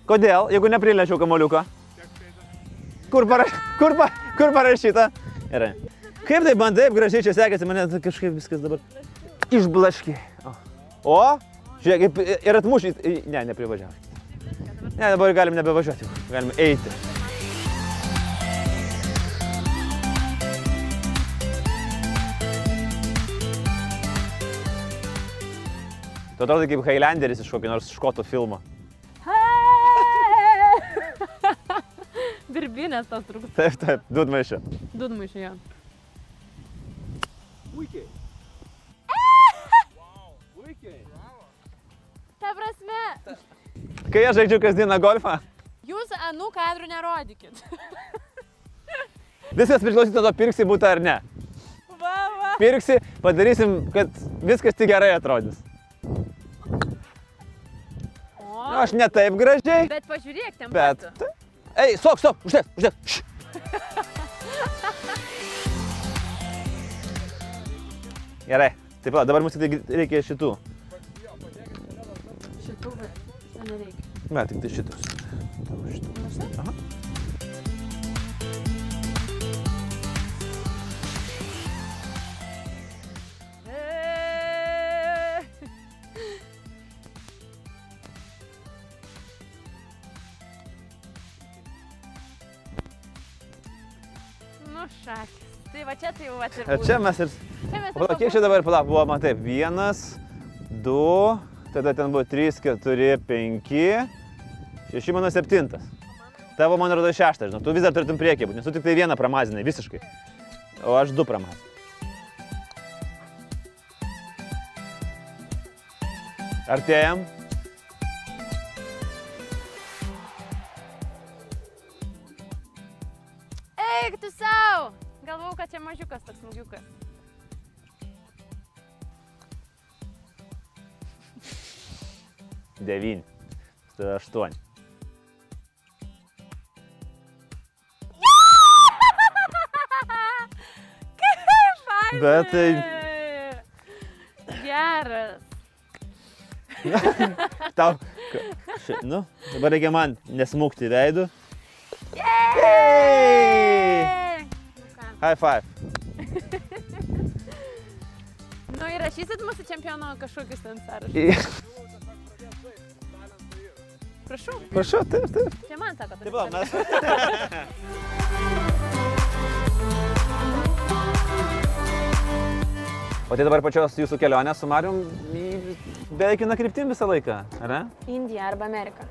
[SPEAKER 4] Kodėl, jeigu nepriliečiau kamoliuko? Kur, paraš... kur, pa... kur parašyta? Gerai. Kaip tai man taip gražiai čia sekėsi, mane kažkaip viskas dabar išblaškė. O, o žiūrėk, ir atmušai. Ne, neprivažiavai. Ne, dabar galim nebevažiuoti, galim eiti. Tu atrodo kaip Highlanderis iš kokio nors škoto filmo. [laughs]
[SPEAKER 3] Birbinės tos trūks.
[SPEAKER 4] Taip, taip, dudmaišė.
[SPEAKER 3] Dudmaišė jo. Ta prasme,
[SPEAKER 4] Kai aš žaidžiu kasdieną golfą,
[SPEAKER 3] jūs anų kadrų nerodykit. [laughs]
[SPEAKER 4] viskas priklausys nuo to, pirksi būtų ar ne.
[SPEAKER 3] Va, va.
[SPEAKER 4] Pirksi, padarysim, kad viskas tik gerai atrodys.
[SPEAKER 3] O,
[SPEAKER 4] Nu, aš ne taip gražiai,
[SPEAKER 3] bet pažiūrėk, ten
[SPEAKER 4] bet...
[SPEAKER 3] būtų.
[SPEAKER 4] Ei, stop, stop, uždėk, uždėk. [laughs] Gerai, taip pat, dabar mums reikia šitų.
[SPEAKER 3] Nereikia.
[SPEAKER 4] Ne, tik tai šitus. Tavo šitų. Aha. [laughs]
[SPEAKER 3] Nu, šakis. Tai va čia tai jau ir
[SPEAKER 4] Ir čia mes ir...
[SPEAKER 3] Čia mes
[SPEAKER 4] O palauk, kiek čia dabar, palauk, buvo, man taip, vienas, du, tada ten buvo trys, keturi, penki, šeši, mano septintas. Tavo, man atrodo, šeštas, žinau, tu vis dar turėtum priekį būti, nes tu tik tai vieną pramazinai, visiškai. O aš du pramazinai. Artėjam.
[SPEAKER 3] Eik tu savo! Galvau, kad čia mažiukas toks smūgiukas.
[SPEAKER 4] Devyni. Tai aštuoni.
[SPEAKER 3] Kaip fainai!
[SPEAKER 4] Bet tai...
[SPEAKER 3] Geras.
[SPEAKER 4] Tau... Ši, nu, dabar reikia man nesmukti veidų. Hey! High five.
[SPEAKER 3] Nu Įrašysit mūsų čempiono kažkokius ten sąrašus. Prašau,
[SPEAKER 4] Prašau, taip, taip.
[SPEAKER 3] čia man sako.
[SPEAKER 4] Tai va, mes. O tai dabar pačios jūsų kelionė su Marium beveik viena kryptim visą laiką, ar ne?
[SPEAKER 3] Indija arba Amerika.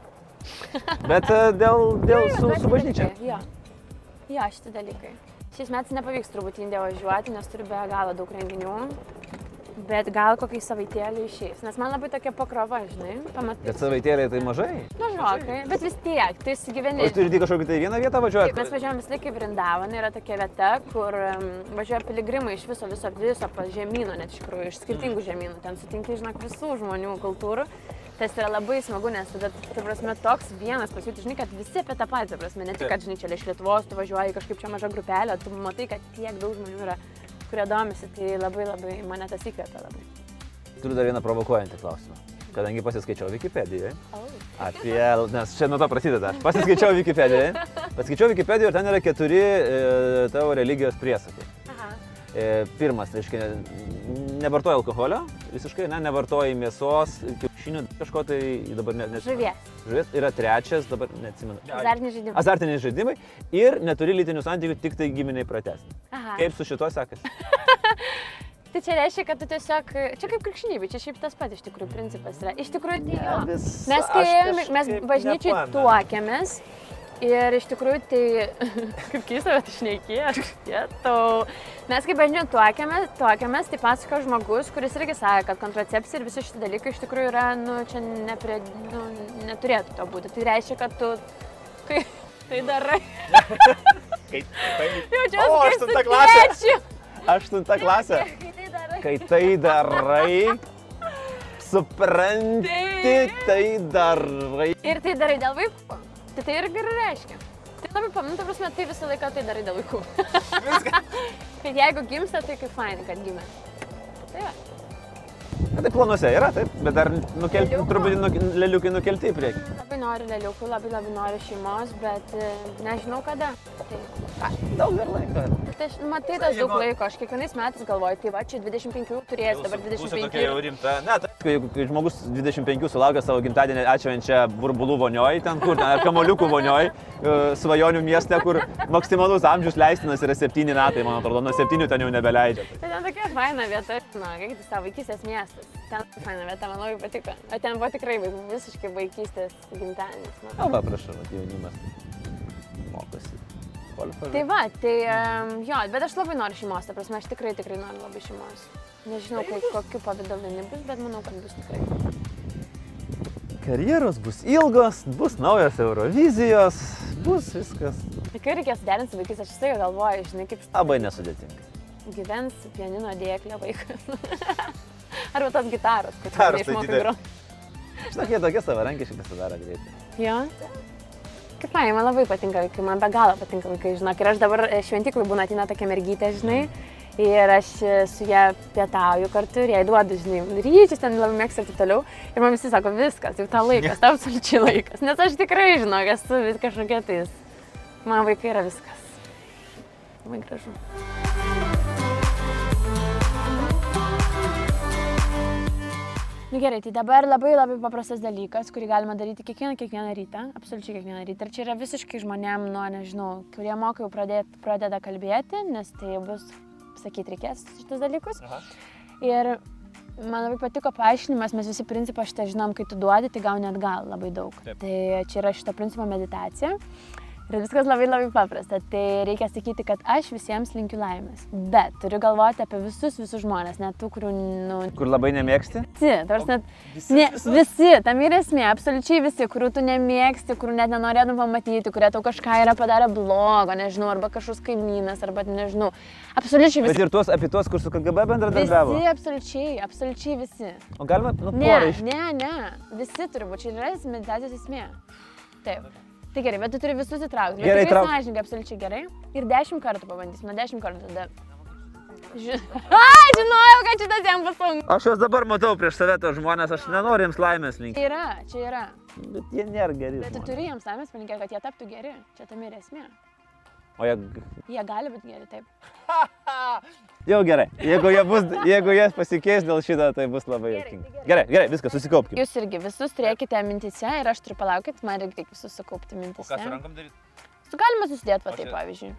[SPEAKER 4] Bet e, dėl, dėl su,
[SPEAKER 3] Bet
[SPEAKER 4] su bažnyčia.
[SPEAKER 3] Jo. Jo, šitie dalykai. Šiais metais nepavyks turbūt Indiją važiuoti, nes turiu be galo daug renginių. Bet gal kokį savaitėlį išeis. Nes man labai tokia pakrova, žinai, pamatai.
[SPEAKER 4] Bet savaitėlė tai mažai.
[SPEAKER 3] Nu, žinok, bet vis tiek, tu įsigyveni.
[SPEAKER 4] jūs turite kažkokią tai vieną vietą važiuoti?
[SPEAKER 3] Mes važiuojam vis laik į Vrindavaną, yra tokia vieta, kur važiuoja piligrimai iš viso, viso, viso žemyno, net iš tikrųjų, iš skirtingų žemynų. Ten sutinki, žinok, visų žmonių kultūrų. Tas yra labai smagu, nes tada, tu prasme, toks vienas pasiūti, žinai, kad visi apie tą patį, prasme, ne tik, kad, žinai, čia iš Lietuvos, tu važiuoji kažkaip čia maža grupelė, tu matai, kad tiek daug žmonių yra, kurie domisi, tai labai labai mane tas įkvėpia labai.
[SPEAKER 4] Turiu dar vieną provokuojantį klausimą. Kadangi pasiskaičiau Wikipedijoje apie, nes čia nuo to prasideda, aš pasiskaičiau Wikipedijoje, pasiskaičiau Wikipedijoje ir ten yra keturi e, tavo religijos priesakai. E, pirmas, reiškia, nevartoji alkoholio, visiškai, ne, nevartoji mėsos, kiaušinių, kažko tai dabar ne, ne.
[SPEAKER 3] Žuvies.
[SPEAKER 4] Žuvies yra trečias, dabar neatsimenu.
[SPEAKER 3] Azartiniai žaidimai.
[SPEAKER 4] Azartiniai žaidimai ir neturi lytinių santykių, tik tai giminiai pratesni.
[SPEAKER 3] Aha.
[SPEAKER 4] Kaip su šituo sekasi? [laughs]
[SPEAKER 3] Tai čia reiškia, kad tu tiesiog, čia kaip krikščionybė, čia šiaip tas pats iš tikrųjų principas yra. Iš tikrųjų, tai jo. Mes, kai mes bažnyčiai tuokėmės ir iš tikrųjų tai, [laughs] kaip keista, bet išnekėjau, jetau. Mes kai bažnyčiai tuokėmės, tuokėmės, tai pasako žmogus, kuris irgi sakė, kad kontracepcija ir visi šitie dalykai iš tikrųjų yra, nu, čia neprie, nu, neturėtų to būti. Tai reiškia, kad tu, kai tai darai,
[SPEAKER 4] Kaip, tai,
[SPEAKER 3] jaučiuosi
[SPEAKER 4] O,
[SPEAKER 3] kaip
[SPEAKER 4] aštunta klasė. aštunta klasė.
[SPEAKER 3] Kai tai darai.
[SPEAKER 4] Kai tai darai, supranti, tai darai.
[SPEAKER 3] Ir tai darai dėl vaikų. Tai tai irgi ir reiškia. Tai labai paminu, ta prasme, tai visą laiką tai darai dėl vaikų. [laughs] kad jeigu gimsta, tai kaip fainai, kad gimė. Tai va.
[SPEAKER 4] Na, tai planuose yra, taip, bet dar nukelti, truputį nuk, leliukai nukelti į priekį.
[SPEAKER 3] Labai noriu lėliukų, labai labai noriu šeimos, bet e, nežinau kada. Tai, ką?
[SPEAKER 4] Daug dar laiko.
[SPEAKER 3] tai aš, matai, tas daug laiko. Aš kiekvienais metais galvoju, tai va, čia 25 turės, dabar 25.
[SPEAKER 4] rimta. Ne, tai, kai, kai žmogus 25 sulaukia savo gimtadienį atšvenčia burbulų vonioj, ten kur, ten, ar kamoliukų vonioj, e, svajonių mieste, kur maksimalus amžius leistinas yra 7 metai, man atrodo, nuo 7 ten jau nebeleidžia.
[SPEAKER 3] Tai ten tokia faina vieta, na, kaip savo vaikystės miestas. Ten faina vieta, man labai patiko. O ten buvo tikrai visiškai vaikystės gimtadienis.
[SPEAKER 4] Na, va, prašau, jaunimas mokosi. golfą
[SPEAKER 3] Tai va, tai um, jo, bet aš labai noriu šeimos, ta prasme, aš tikrai, tikrai noriu labai šeimos. Nežinau, kaip, kokiu pavydalu jinai bus, bet manau, kad bus tikrai.
[SPEAKER 4] Karjeros bus ilgos, bus naujos Eurovizijos, bus viskas
[SPEAKER 3] Tikrai reikės derinti su vaikais, aš visai galvoju, žinai, kaip
[SPEAKER 4] labai nesudėtinga.
[SPEAKER 3] gyvens pianino dėklė vaikas. [laughs] Arba tos gitaros, kad
[SPEAKER 4] Gitaros tai
[SPEAKER 3] išmokai groti.
[SPEAKER 4] Žinok, jie tokie savarankiški pasidaro greitai.
[SPEAKER 3] Jo. Kaip man, man labai patinka vaikai, man be galo patinka vaikai, žinok. Ir aš dabar šventiklui būna atina tokia mergytė, žinai. Ir aš su ją pietauju kartu ir jai duodu, žinai, ryčius ten labai mėgstu ir taip toliau. Ir man visi sako, viskas, jau tau laikas, tau absoliučiai laikas. Nes aš tikrai, žinok, esu kažkokia tais. Man vaikai yra viskas. Labai gražu. Nu gerai, tai dabar labai labai paprastas dalykas, kurį galima daryti kiekvieną, kiekvieną rytą, absoliučiai kiekvieną rytą. Ir čia yra visiškai žmonėm, nuo, nežinau, kurie moka jau pradėt, pradeda kalbėti, nes tai bus, sakyti, reikės šitus dalykus. Aha. Ir man labai patiko paaiškinimas, mes visi principą šitą žinom, kai tu duodi, tai gauni atgal labai daug. Taip. Tai čia yra šito principo meditacija. Ir viskas labai labai paprasta. Tai reikia sakyti, kad aš visiems linkiu laimės. Bet turiu galvoti apie visus, visus žmonės, net tų, kurių, nu,
[SPEAKER 4] Kur labai nemėgsti?
[SPEAKER 3] visi, tarsi net, ne, visi, tam yra esmė, absoliučiai visi, kurių tu nemėgsti, kurių net nenorėtum pamatyti, kurie tau kažką yra padarę blogo, nežinau, arba kažkoks kaimynas, arba nežinau, absoliučiai
[SPEAKER 4] Bet
[SPEAKER 3] visi.
[SPEAKER 4] ir tuos, apie tuos, kur su KGB bendradarbiavo.
[SPEAKER 3] Visi, absoliučiai, absoliučiai visi.
[SPEAKER 4] O galima, nu,
[SPEAKER 3] Ne,
[SPEAKER 4] iš...
[SPEAKER 3] ne, ne, visi turi būti, čia yra meditacijos esmė. Taip. Tai gerai, bet tu turi visus įtraukti.
[SPEAKER 4] Gerai,
[SPEAKER 3] tikrai
[SPEAKER 4] įtrauk.
[SPEAKER 3] sąžininkai, absoliučiai gerai. Ir dešimt kartų pabandysim, nuo dešimt kartų tada. Ži... [laughs] Ai, žinojau, kad šitas jam bus sunku.
[SPEAKER 4] Aš juos dabar matau prieš save tos žmonės, aš nenoriu jiems laimės linkti.
[SPEAKER 3] Čia yra, čia yra.
[SPEAKER 4] Bet jie nėra geri.
[SPEAKER 3] Bet tu
[SPEAKER 4] žmonės.
[SPEAKER 3] turi jiems laimės palinkėti, kad jie taptų geri. Čia tam ir esmė.
[SPEAKER 4] O jie...
[SPEAKER 3] Jie gali būti geri, taip. [laughs]
[SPEAKER 4] Jau gerai. Jeigu jie, bus, jeigu jie pasikeis dėl šito, tai bus labai
[SPEAKER 3] tai gerai.
[SPEAKER 4] Gerai, gerai, viskas, susikaupkime.
[SPEAKER 3] Jūs irgi visus turėkite mintise ir aš turiu palaukit, man irgi reikia visus sukaupti mintise.
[SPEAKER 4] daryti?
[SPEAKER 3] Su galima susidėti va
[SPEAKER 4] O
[SPEAKER 3] taip, pavyzdžiui.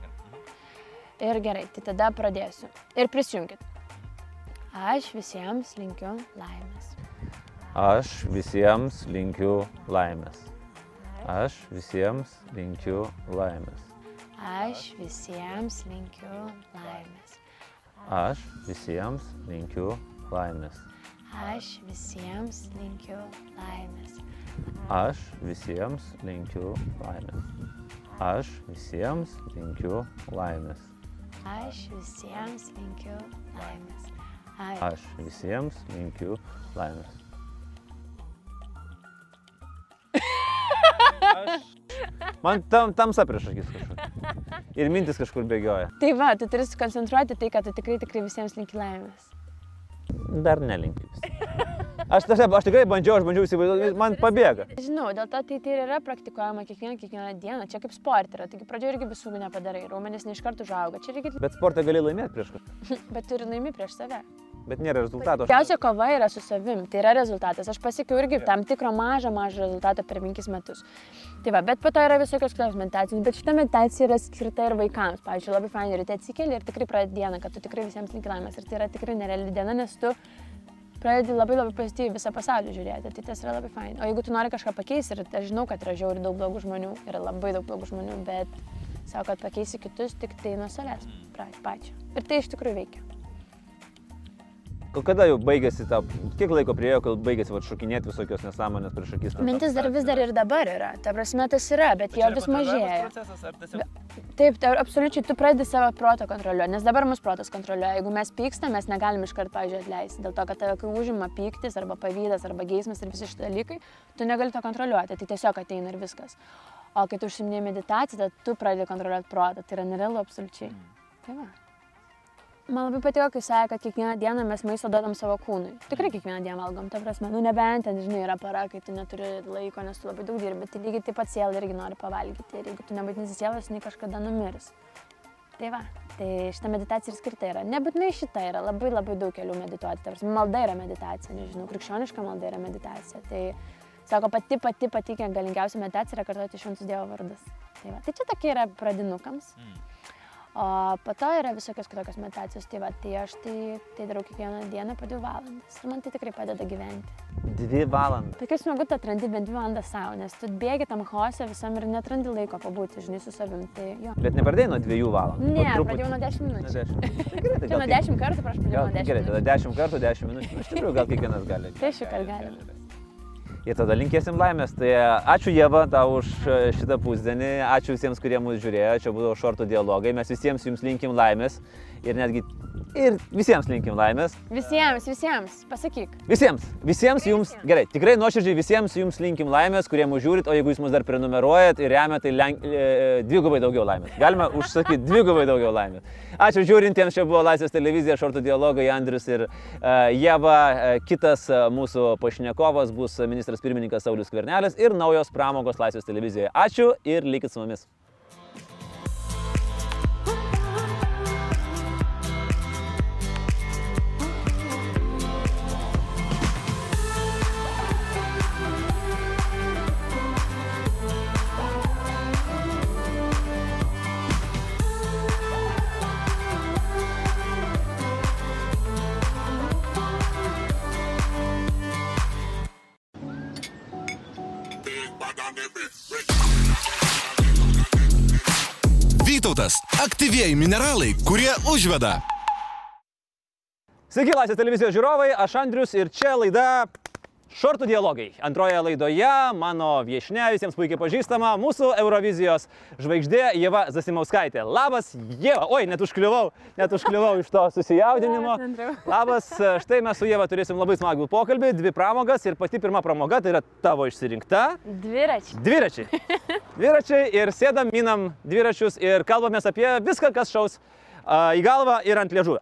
[SPEAKER 3] Ir gerai, tai tada pradėsiu. Ir prisijungit. Aš visiems linkiu laimės.
[SPEAKER 4] Aš visiems linkiu laimės. Aš visiems linkiu laimės.
[SPEAKER 3] Aš visiems linkiu laimės.
[SPEAKER 4] Aš visiems linkiu laimės.
[SPEAKER 3] Aš visiems linkiu laimės.
[SPEAKER 4] Aš visiems linkiu laimės. Aš visiems linkiu laimės.
[SPEAKER 3] Aš visiems linkiu laimės.
[SPEAKER 4] Aš visiems linkiu laimės. Man tam, tamsa prieš akis kažkur. Ir mintis kažkur bėgioja.
[SPEAKER 3] Tai va, tu turi susikoncentruoti tai, kad tu tikrai, tikrai visiems linki laimės.
[SPEAKER 4] Dar nelinkiu. Aš, tas, aš tikrai bandžiau, aš bandžiau įsivaizduoti, man pabėga.
[SPEAKER 3] Žinau, dėl to tai, tai yra praktikuojama kiekvieną, kiekvieną dieną. Čia kaip sport yra. Taigi pradžioje irgi visų nepadarai. Raumenis ne iš karto užauga. Čia reikia...
[SPEAKER 4] Bet sportą gali laimėti prieš kažką. [laughs]
[SPEAKER 3] Bet turi laimi prieš save.
[SPEAKER 4] Bet nėra rezultato.
[SPEAKER 3] Didžiausia kova yra su savim, tai yra rezultatas. Aš pasiekiau irgi tam tikro mažą, mažą rezultatą per penkis metus. Tai va, bet po to yra visokios kitos meditacijos, bet šita meditacija yra skirta ir vaikams. Pavyzdžiui, labai fainai ryte atsikeli ir tikrai pradedi dieną, kad tu tikrai visiems linkilamas. Ir tai yra tikrai nereali diena, nes tu pradedi labai labai pozityviai visą pasaulį žiūrėti. Tai tas yra labai fainai. O jeigu tu nori kažką pakeisti, ir aš žinau, kad yra žiauri daug blogų žmonių, yra labai daug blogų žmonių, bet savo, kad pakeisi kitus tik tai nuo savęs pačio. Ir tai iš tikrųjų veikia.
[SPEAKER 4] O Kada jau baigėsi ta, kiek laiko priejo, kol baigėsi va, šokinėti visokios nesąmonės prieš akis?
[SPEAKER 3] Mintis dar vis dar ir dabar yra. Ta prasme, tas yra, bet jo vis mažėja. Taip, tai absoliučiai tu pradedi savo protą kontroliuoti, nes dabar mūsų protas kontroliuoja. Jeigu mes pykstam, mes negalim iš karto, pavyzdžiui, atleisti. Dėl to, kad tave kai užima pyktis arba pavydas arba geismas ir visi šitie dalykai, tu negali to kontroliuoti. Tai tiesiog ateina ir viskas. O kai tu užsiminėjai meditaciją, tada tu pradedi kontroliuoti protą. Tai yra nerealu absoliučiai. Tai va. Man labai patiko, kai sakė, kad kiekvieną dieną mes maisto duodam savo kūnui. Tikrai kiekvieną dieną valgom, ta prasme, nu nebent ten, žinai, yra para, kai tu neturi laiko, nes tu labai daug dirbi, tai lygiai taip pat siela irgi nori pavalgyti. Ir jeigu tu nebūtinai sielas, jinai kažkada numirs. Tai va, tai šita meditacija ir skirta yra. Nebūtinai šita yra, labai labai daug kelių medituoti. Ta prasme, malda yra meditacija, nežinau, krikščioniška malda yra meditacija. Tai sako, pati pati pati galingiausia meditacija yra kartuoti šventus Dievo vardus. Tai, va, tai čia tokia yra pradinukams. O po to yra visokios kitokios meditacijos. Tai va, tai aš tai, tai darau kiekvieną dieną po dvi valandas. Ir man tai tikrai padeda gyventi.
[SPEAKER 4] Dvi valandas.
[SPEAKER 3] Tai kaip smagu, tu atrandi bent dvi valandas savo, nes tu bėgi tam chaose visam ir netrandi laiko pabūti, žinai, su savim. Tai jo.
[SPEAKER 4] Bet nepradėjai nuo dviejų valandų.
[SPEAKER 3] Ne,
[SPEAKER 4] truputį.
[SPEAKER 3] pradėjau nuo 10
[SPEAKER 4] Nuo
[SPEAKER 3] minučių.
[SPEAKER 4] dešimt. Tai gerai, tai gal
[SPEAKER 3] nuo 10 kartų, prašau, pradėjau nuo 10
[SPEAKER 4] gerai, tada. 10 kartų, 10 minučių. Nu, Iš tikrųjų, gal kiekvienas gali.
[SPEAKER 3] Tai aišku, kad gali.
[SPEAKER 4] Ir tada linkėsim laimės. Tai ačiū Jėva tau už e, šitą pusdienį, ačiū visiems, kurie mūsų žiūrėjo, čia buvo šortų dialogai, mes visiems jums linkim laimės ir netgi ir visiems linkim laimės.
[SPEAKER 3] Visiems, visiems, pasakyk.
[SPEAKER 4] Visiems, visiems jums, gerai, tikrai nuoširdžiai visiems jums linkim laimės, kurie mūsų žiūrit, o jeigu jūs mus dar prenumeruojat ir remiat, tai lenk, e, dvigubai daugiau laimės. Galima užsakyti [laughs] dvigubai daugiau laimės. Ačiū žiūrintiems, čia buvo Laisvės televizija, šortų dialogai, Andrius ir uh, Jeva. E, Kitas uh, mūsų pašnekovas bus ministras pirmininkas Saulis Kvernelis ir naujos pramogos Laisvės televizijoje. Ačiū ir likit su mumis.
[SPEAKER 1] Vytautas - aktyvieji mineralai, kurie užveda.
[SPEAKER 4] Sveiki, Laisvės televizijos žiūrovai, aš Andrius ir čia laida Šortų dialogai. Antroje laidoje mano viešne visiems puikiai pažįstama mūsų Eurovizijos žvaigždė Jeva Zasimauskaitė. Labas, Jeva. Oi, net užkliuvau, net užkliuvau iš to susijaudinimo.
[SPEAKER 3] Labas,
[SPEAKER 4] štai mes su Jeva turėsim labai smagų pokalbį, dvi pramogas ir pati pirma pramoga tai yra tavo išsirinkta.
[SPEAKER 3] Dviračiai.
[SPEAKER 4] Dviračiai. Dviračiai ir sėdam, minam dviračius ir kalbamės apie viską, kas šaus į galvą ir ant liežuvio.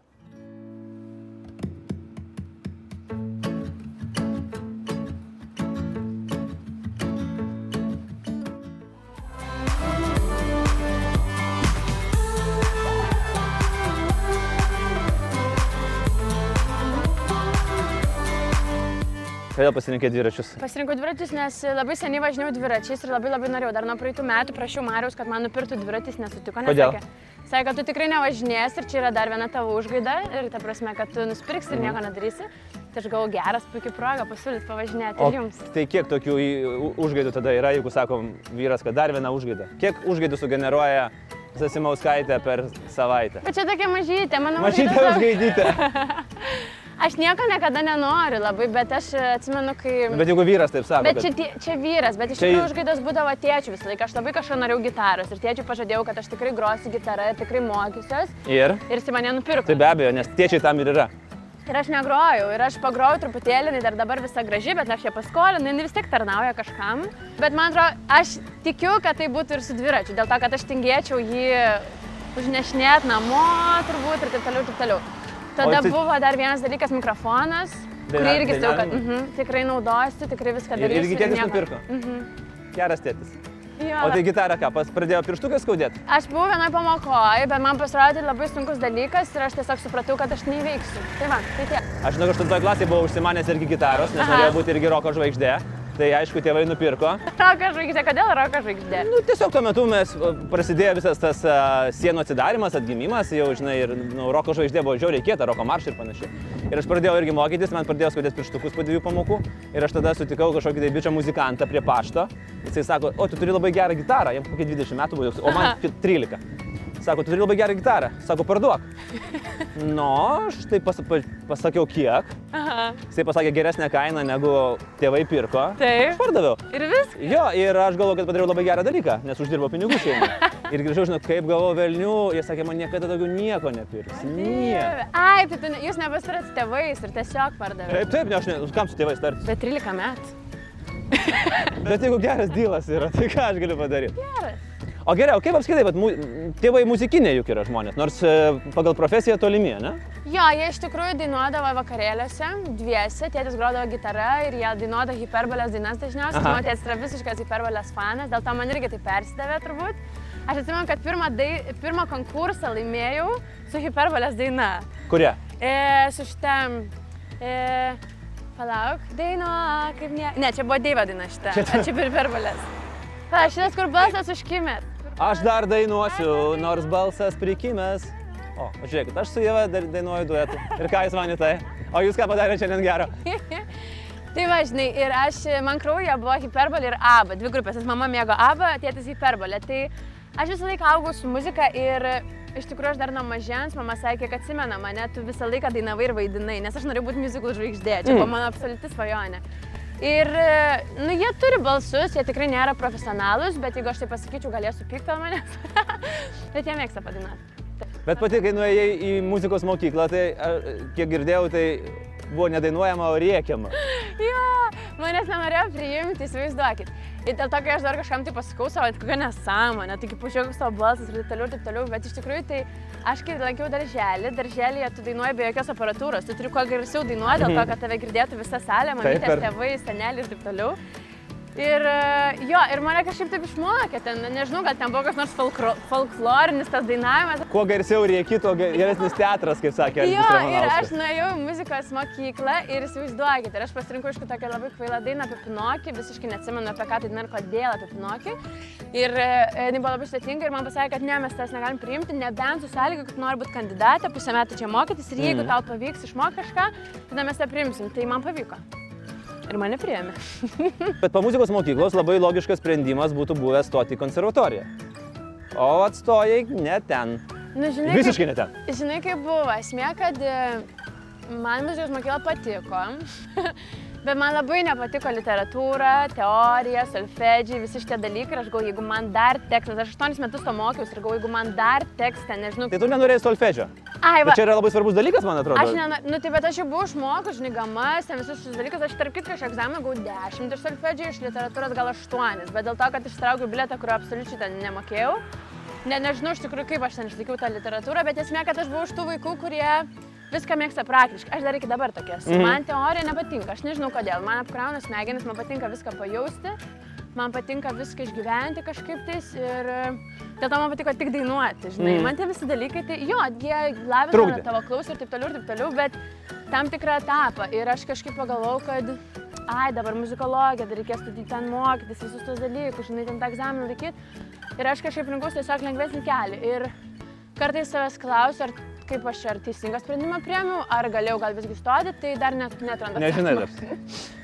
[SPEAKER 4] Kodėl pasirinkai dviračius?
[SPEAKER 3] Pasirinkau dviračius, nes labai seniai važinėjau dviračiais ir labai labai norėjau. Dar nuo praeitų metų prašiau Mariaus, kad man nupirktų dviratis, nesutiko. Nes
[SPEAKER 4] Kodėl?
[SPEAKER 3] Sakė, sakė, kad tu tikrai nevažinės ir čia yra dar viena tavo užgaida ir ta prasme, kad tu nusipirksi ir nieko nedarysi. Tai aš galvoju, geras, puikia proga pasiūlyti pavažinėti
[SPEAKER 4] O
[SPEAKER 3] ir jums.
[SPEAKER 4] tai kiek tokių užgaidų tada yra, jeigu sakom vyras, kad dar viena užgaida? Kiek užgaidų sugeneruoja Sasimauskaitė per savaitę?
[SPEAKER 3] Bet čia tokia mažytė,
[SPEAKER 4] Mažytė
[SPEAKER 3] mažytė-
[SPEAKER 4] užgaidytė. [laughs]
[SPEAKER 3] Aš nieko niekada nenoriu labai, bet aš e, atsimenu, kai...
[SPEAKER 4] Bet jeigu vyras taip sako,
[SPEAKER 3] Bet čia,
[SPEAKER 4] kad...
[SPEAKER 3] tie- čia vyras, bet iš
[SPEAKER 4] Čia-
[SPEAKER 3] tikrųjų užgaidas būdavo tėčių visą laiką. Aš labai kažką norėjau gitaros ir tėčiui pažadėjau, kad aš tikrai grosiu gitarą tikrai mokysiuos.
[SPEAKER 4] Ir?
[SPEAKER 3] Ir jis mane nupirko.
[SPEAKER 4] Tai be abejo, nes tėčiai tam ir yra.
[SPEAKER 3] Ir aš negrojau, ir aš pagrojau truputėlį, jinai dar dabar visa graži, bet aš ją paskolinu, jinai vis tiek tarnauja kažkam. Bet man atrodo, aš tikiu, kad tai būtų ir su dviračiu, dėl to, kad aš tingėčiau jį užnešinėti namo turbūt ir taip toliau, ir taip toliau. Tada
[SPEAKER 4] tai-
[SPEAKER 3] buvo dar vienas dalykas - mikrofonas, kurį
[SPEAKER 4] Daina-
[SPEAKER 3] irgi sakiau, kad
[SPEAKER 4] dainavimas?
[SPEAKER 3] mhm, tikrai naudosiu, tikrai viską
[SPEAKER 4] Ir-
[SPEAKER 3] darysiu.
[SPEAKER 4] irgi tėtis
[SPEAKER 3] nieko-
[SPEAKER 4] nupirko?
[SPEAKER 3] Mhm.
[SPEAKER 4] Geras tėtis.
[SPEAKER 3] Jo,
[SPEAKER 4] O tai gitarą ką, pas pradėjo pirštukai skaudėti?
[SPEAKER 3] Aš buvau vienoje pamokoje, bet man pasirodė labai sunkus dalykas ir aš tiesiog supratau, kad aš neįveiksiu. Tai va, tai tiek.
[SPEAKER 4] Aš žinau, 8 klasėje buvau užsimanęs irgi gitaros, nes
[SPEAKER 3] Aha.
[SPEAKER 4] norėjau būti irgi roko žvaigždė. Tai aišku, tėvai nupirko. [laughs]
[SPEAKER 3] Roko žvaigždė, kodėl roko žvaigždė?
[SPEAKER 4] Nu, tiesiog tuo metu mes prasidėjo visas tas a, sienų atsidarimas, atgimimas, jau žinai, ir nu, roko žvaigždė buvo žiauriai kieta, roko maršai ir panašiai. Ir aš pradėjau irgi mokytis, man pradėjo skaudėti pirštukus po dviejų pamokų. Ir aš tada sutikau kažkokį tai bičią muzikantą prie pašto. Jisai sako, o tu turi labai gerą gitarą, jam kokie 20 metų buvo, o man tik 13. Sako, tu turi labai gerą gitarą. Sako, parduok. Nu, aš tai pas, pa, pasakiau kiek.
[SPEAKER 3] Aha.
[SPEAKER 4] Jisai pasakė geresnę kainą negu tėvai pirko.
[SPEAKER 3] Taip.
[SPEAKER 4] Aš pardaviau.
[SPEAKER 3] Ir vis?
[SPEAKER 4] Jo, ir aš galvoju, kad padariau labai gerą dalyką, nes uždirbau pinigų šeimai. [laughs] Ir grįžau, žinau, kaip gavau velnių, jie sakė, man niekada daugiau nieko nepirks. Nieko.
[SPEAKER 3] Ai, tai tu, jūs nepasitarėt su tėvais ir tiesiog pardavėte.
[SPEAKER 4] Taip, taip, ne, aš ne, kam su tėvais tartis.
[SPEAKER 3] Bet 13 metų.
[SPEAKER 4] Bet jeigu geras dylas yra, tai ką aš galiu padaryti?
[SPEAKER 3] Geras.
[SPEAKER 4] O geriau, kaip apskaitai, bet mu, tėvai muzikiniai juk yra žmonės, nors e, pagal profesiją tolimi, ne?
[SPEAKER 3] Jo, jie iš tikrųjų dainuodavo vakarėliuose, dviese, tėtis grodavo gitarą ir jie dainuodavo hiperbolės dainas dažniausiai. Mano tėtis yra visiškas hiperbolės fanas, dėl to man irgi tai persidavė turbūt. Aš atsimenu, kad pirmą, dai, pirmą konkursą laimėjau su hiperbolės daina.
[SPEAKER 4] Kurie?
[SPEAKER 3] E, su šitam... E, palauk, dainuo, kaip ne... Ne, čia buvo Deivo daina šita. [laughs] Čia, čia hiperbolės. Palauk, šitas kur balsas užkimėt.
[SPEAKER 4] Aš dar dainuosiu, nors balsas prikimęs. O, žiūrėkit, aš su Jėva dainuoju duetu. Ir ką jūs manite? O jūs ką padarėte šiandien gero? [laughs]
[SPEAKER 3] Tai va, žinai, ir aš, man krauja buvo hiperbolė ir aba, dvi grupės, nes mama mėgo aba, tėtis hiperbolė. Tai aš visą laiką augau su muzika ir iš tikrųjų aš dar nuo mažens, mama sakė, kad atsimena mane, tu visą laiką dainavai ir vaidinai, nes aš norėjau būti muzikų žvaigždė, čia buvo mano absoliuti svajonė. Ir, nu, jie turi balsus, jie tikrai nėra profesionalus, bet jeigu aš tai pasakyčiau, galėsiu pykti ant manęs. [laughs] bet jie mėgsta padainuoti.
[SPEAKER 4] Bet pati, kai nuėjai į muzikos mokyklą, tai kiek girdėjau, tai buvo nedainuojama, o rėkiama. [laughs]
[SPEAKER 3] Jo, manęs nenorėjo priimti, įsivaizduokit. Ir dėl to, kai aš dar kažkam tai pasakau savo, tai kokia nesąmonė, taigi pažiūrėk savo balsas ir taip toliau, taip toliau, bet iš tikrųjų tai aš kai lankiau darželį, darželėje tu dainuoji be jokios aparatūros, tu turi kuo garsiau dainuoti, dėl to, kad tave girdėtų visa salė, mamytės, tėvai, seneliai ir taip toliau. Ir e, jo, ir mane kažkaip taip išmokė, ten, nežinau, gal ten buvo koks nors folkro, folklorinis tas dainavimas.
[SPEAKER 4] Kuo garsiau rėki, tuo ge- geresnis teatras, kaip sakė.
[SPEAKER 3] Jo, ir aš nuėjau į muzikos mokyklą ir įsivaizduokit, ir aš pasirinkau iš tokią labai kvailą dainą apie Pinokį, visiškai neatsimenu apie ką tai ir kodėl apie Pinokį. Ir e, jinai buvo labai sudėtinga ir man pasakė, kad ne, mes tas negalim priimti, nebent su sąlyga, kad nori būti kandidatė, pusę metų čia mokytis ir jeigu tau pavyks išmokti kažką, tada mes tą priimsim. Tai man pavyko. Ir mane priėmė. [laughs]
[SPEAKER 4] Bet po muzikos mokyklos labai logiškas sprendimas būtų buvęs stoti į konservatoriją. O atstojai ne ten.
[SPEAKER 3] Nu, žinai,
[SPEAKER 4] Visiškai ne ten.
[SPEAKER 3] Kaip, žinai, kaip buvo. Esmė, kad e, man muzikos mokykla patiko. [laughs] Bet man labai nepatiko literatūra, teorija, solfedžiai, visi šitie dalykai. Ir aš galvoju, jeigu man dar teks, nes aš 8 metus to mokiausi ir galvoju, jeigu man dar teks, ten nežinau.
[SPEAKER 4] Tai tu nenorėjai solfedžio.
[SPEAKER 3] Ai, va.
[SPEAKER 4] Bet čia yra labai svarbus dalykas, man atrodo.
[SPEAKER 3] Aš nena, nu tai bet aš jau buvau išmokus, žinai, gamas, ten visus šis dalykus, aš tarp kitko iš egzamino gavau 10 iš solfedžio, iš literatūros gal 8, bet dėl to, kad ištraukiau bilietą, kurio absoliučiai ten nemokėjau. Ne, nežinau iš tikrųjų, kaip aš ten išlaikiau tą literatūrą, bet esmė, kad aš buvau iš tų vaikų, kurie viską mėgsta praktiškai. Aš dar iki dabar tokia esu.
[SPEAKER 4] Mhm.
[SPEAKER 3] Man teorija nepatinka, aš nežinau kodėl. Man apkrauna smegenis, man patinka viską pajausti, man patinka viską išgyventi kažkaip tais ir e, dėl to man patiko tik dainuoti, žinai.
[SPEAKER 4] Mhm.
[SPEAKER 3] Man tie visi dalykai, tai jo, jie lavina tavo klausą ir taip toliau ir taip toliau, bet tam tikrą etapą. Ir aš kažkaip pagalvojau, kad ai, dabar muzikologija, dar reikės studijų ten mokytis, visus tos dalykus, žinai, ten tą egzaminą laikyti. Ir aš kažkaip rinkausi tiesiog lengvesnį kelią. Ir kartais savęs klausiu, ar kaip aš ar teisingą sprendimą priemiau, ar galėjau gal visgi stoti, tai dar net netrandu.
[SPEAKER 4] Nežinai dar.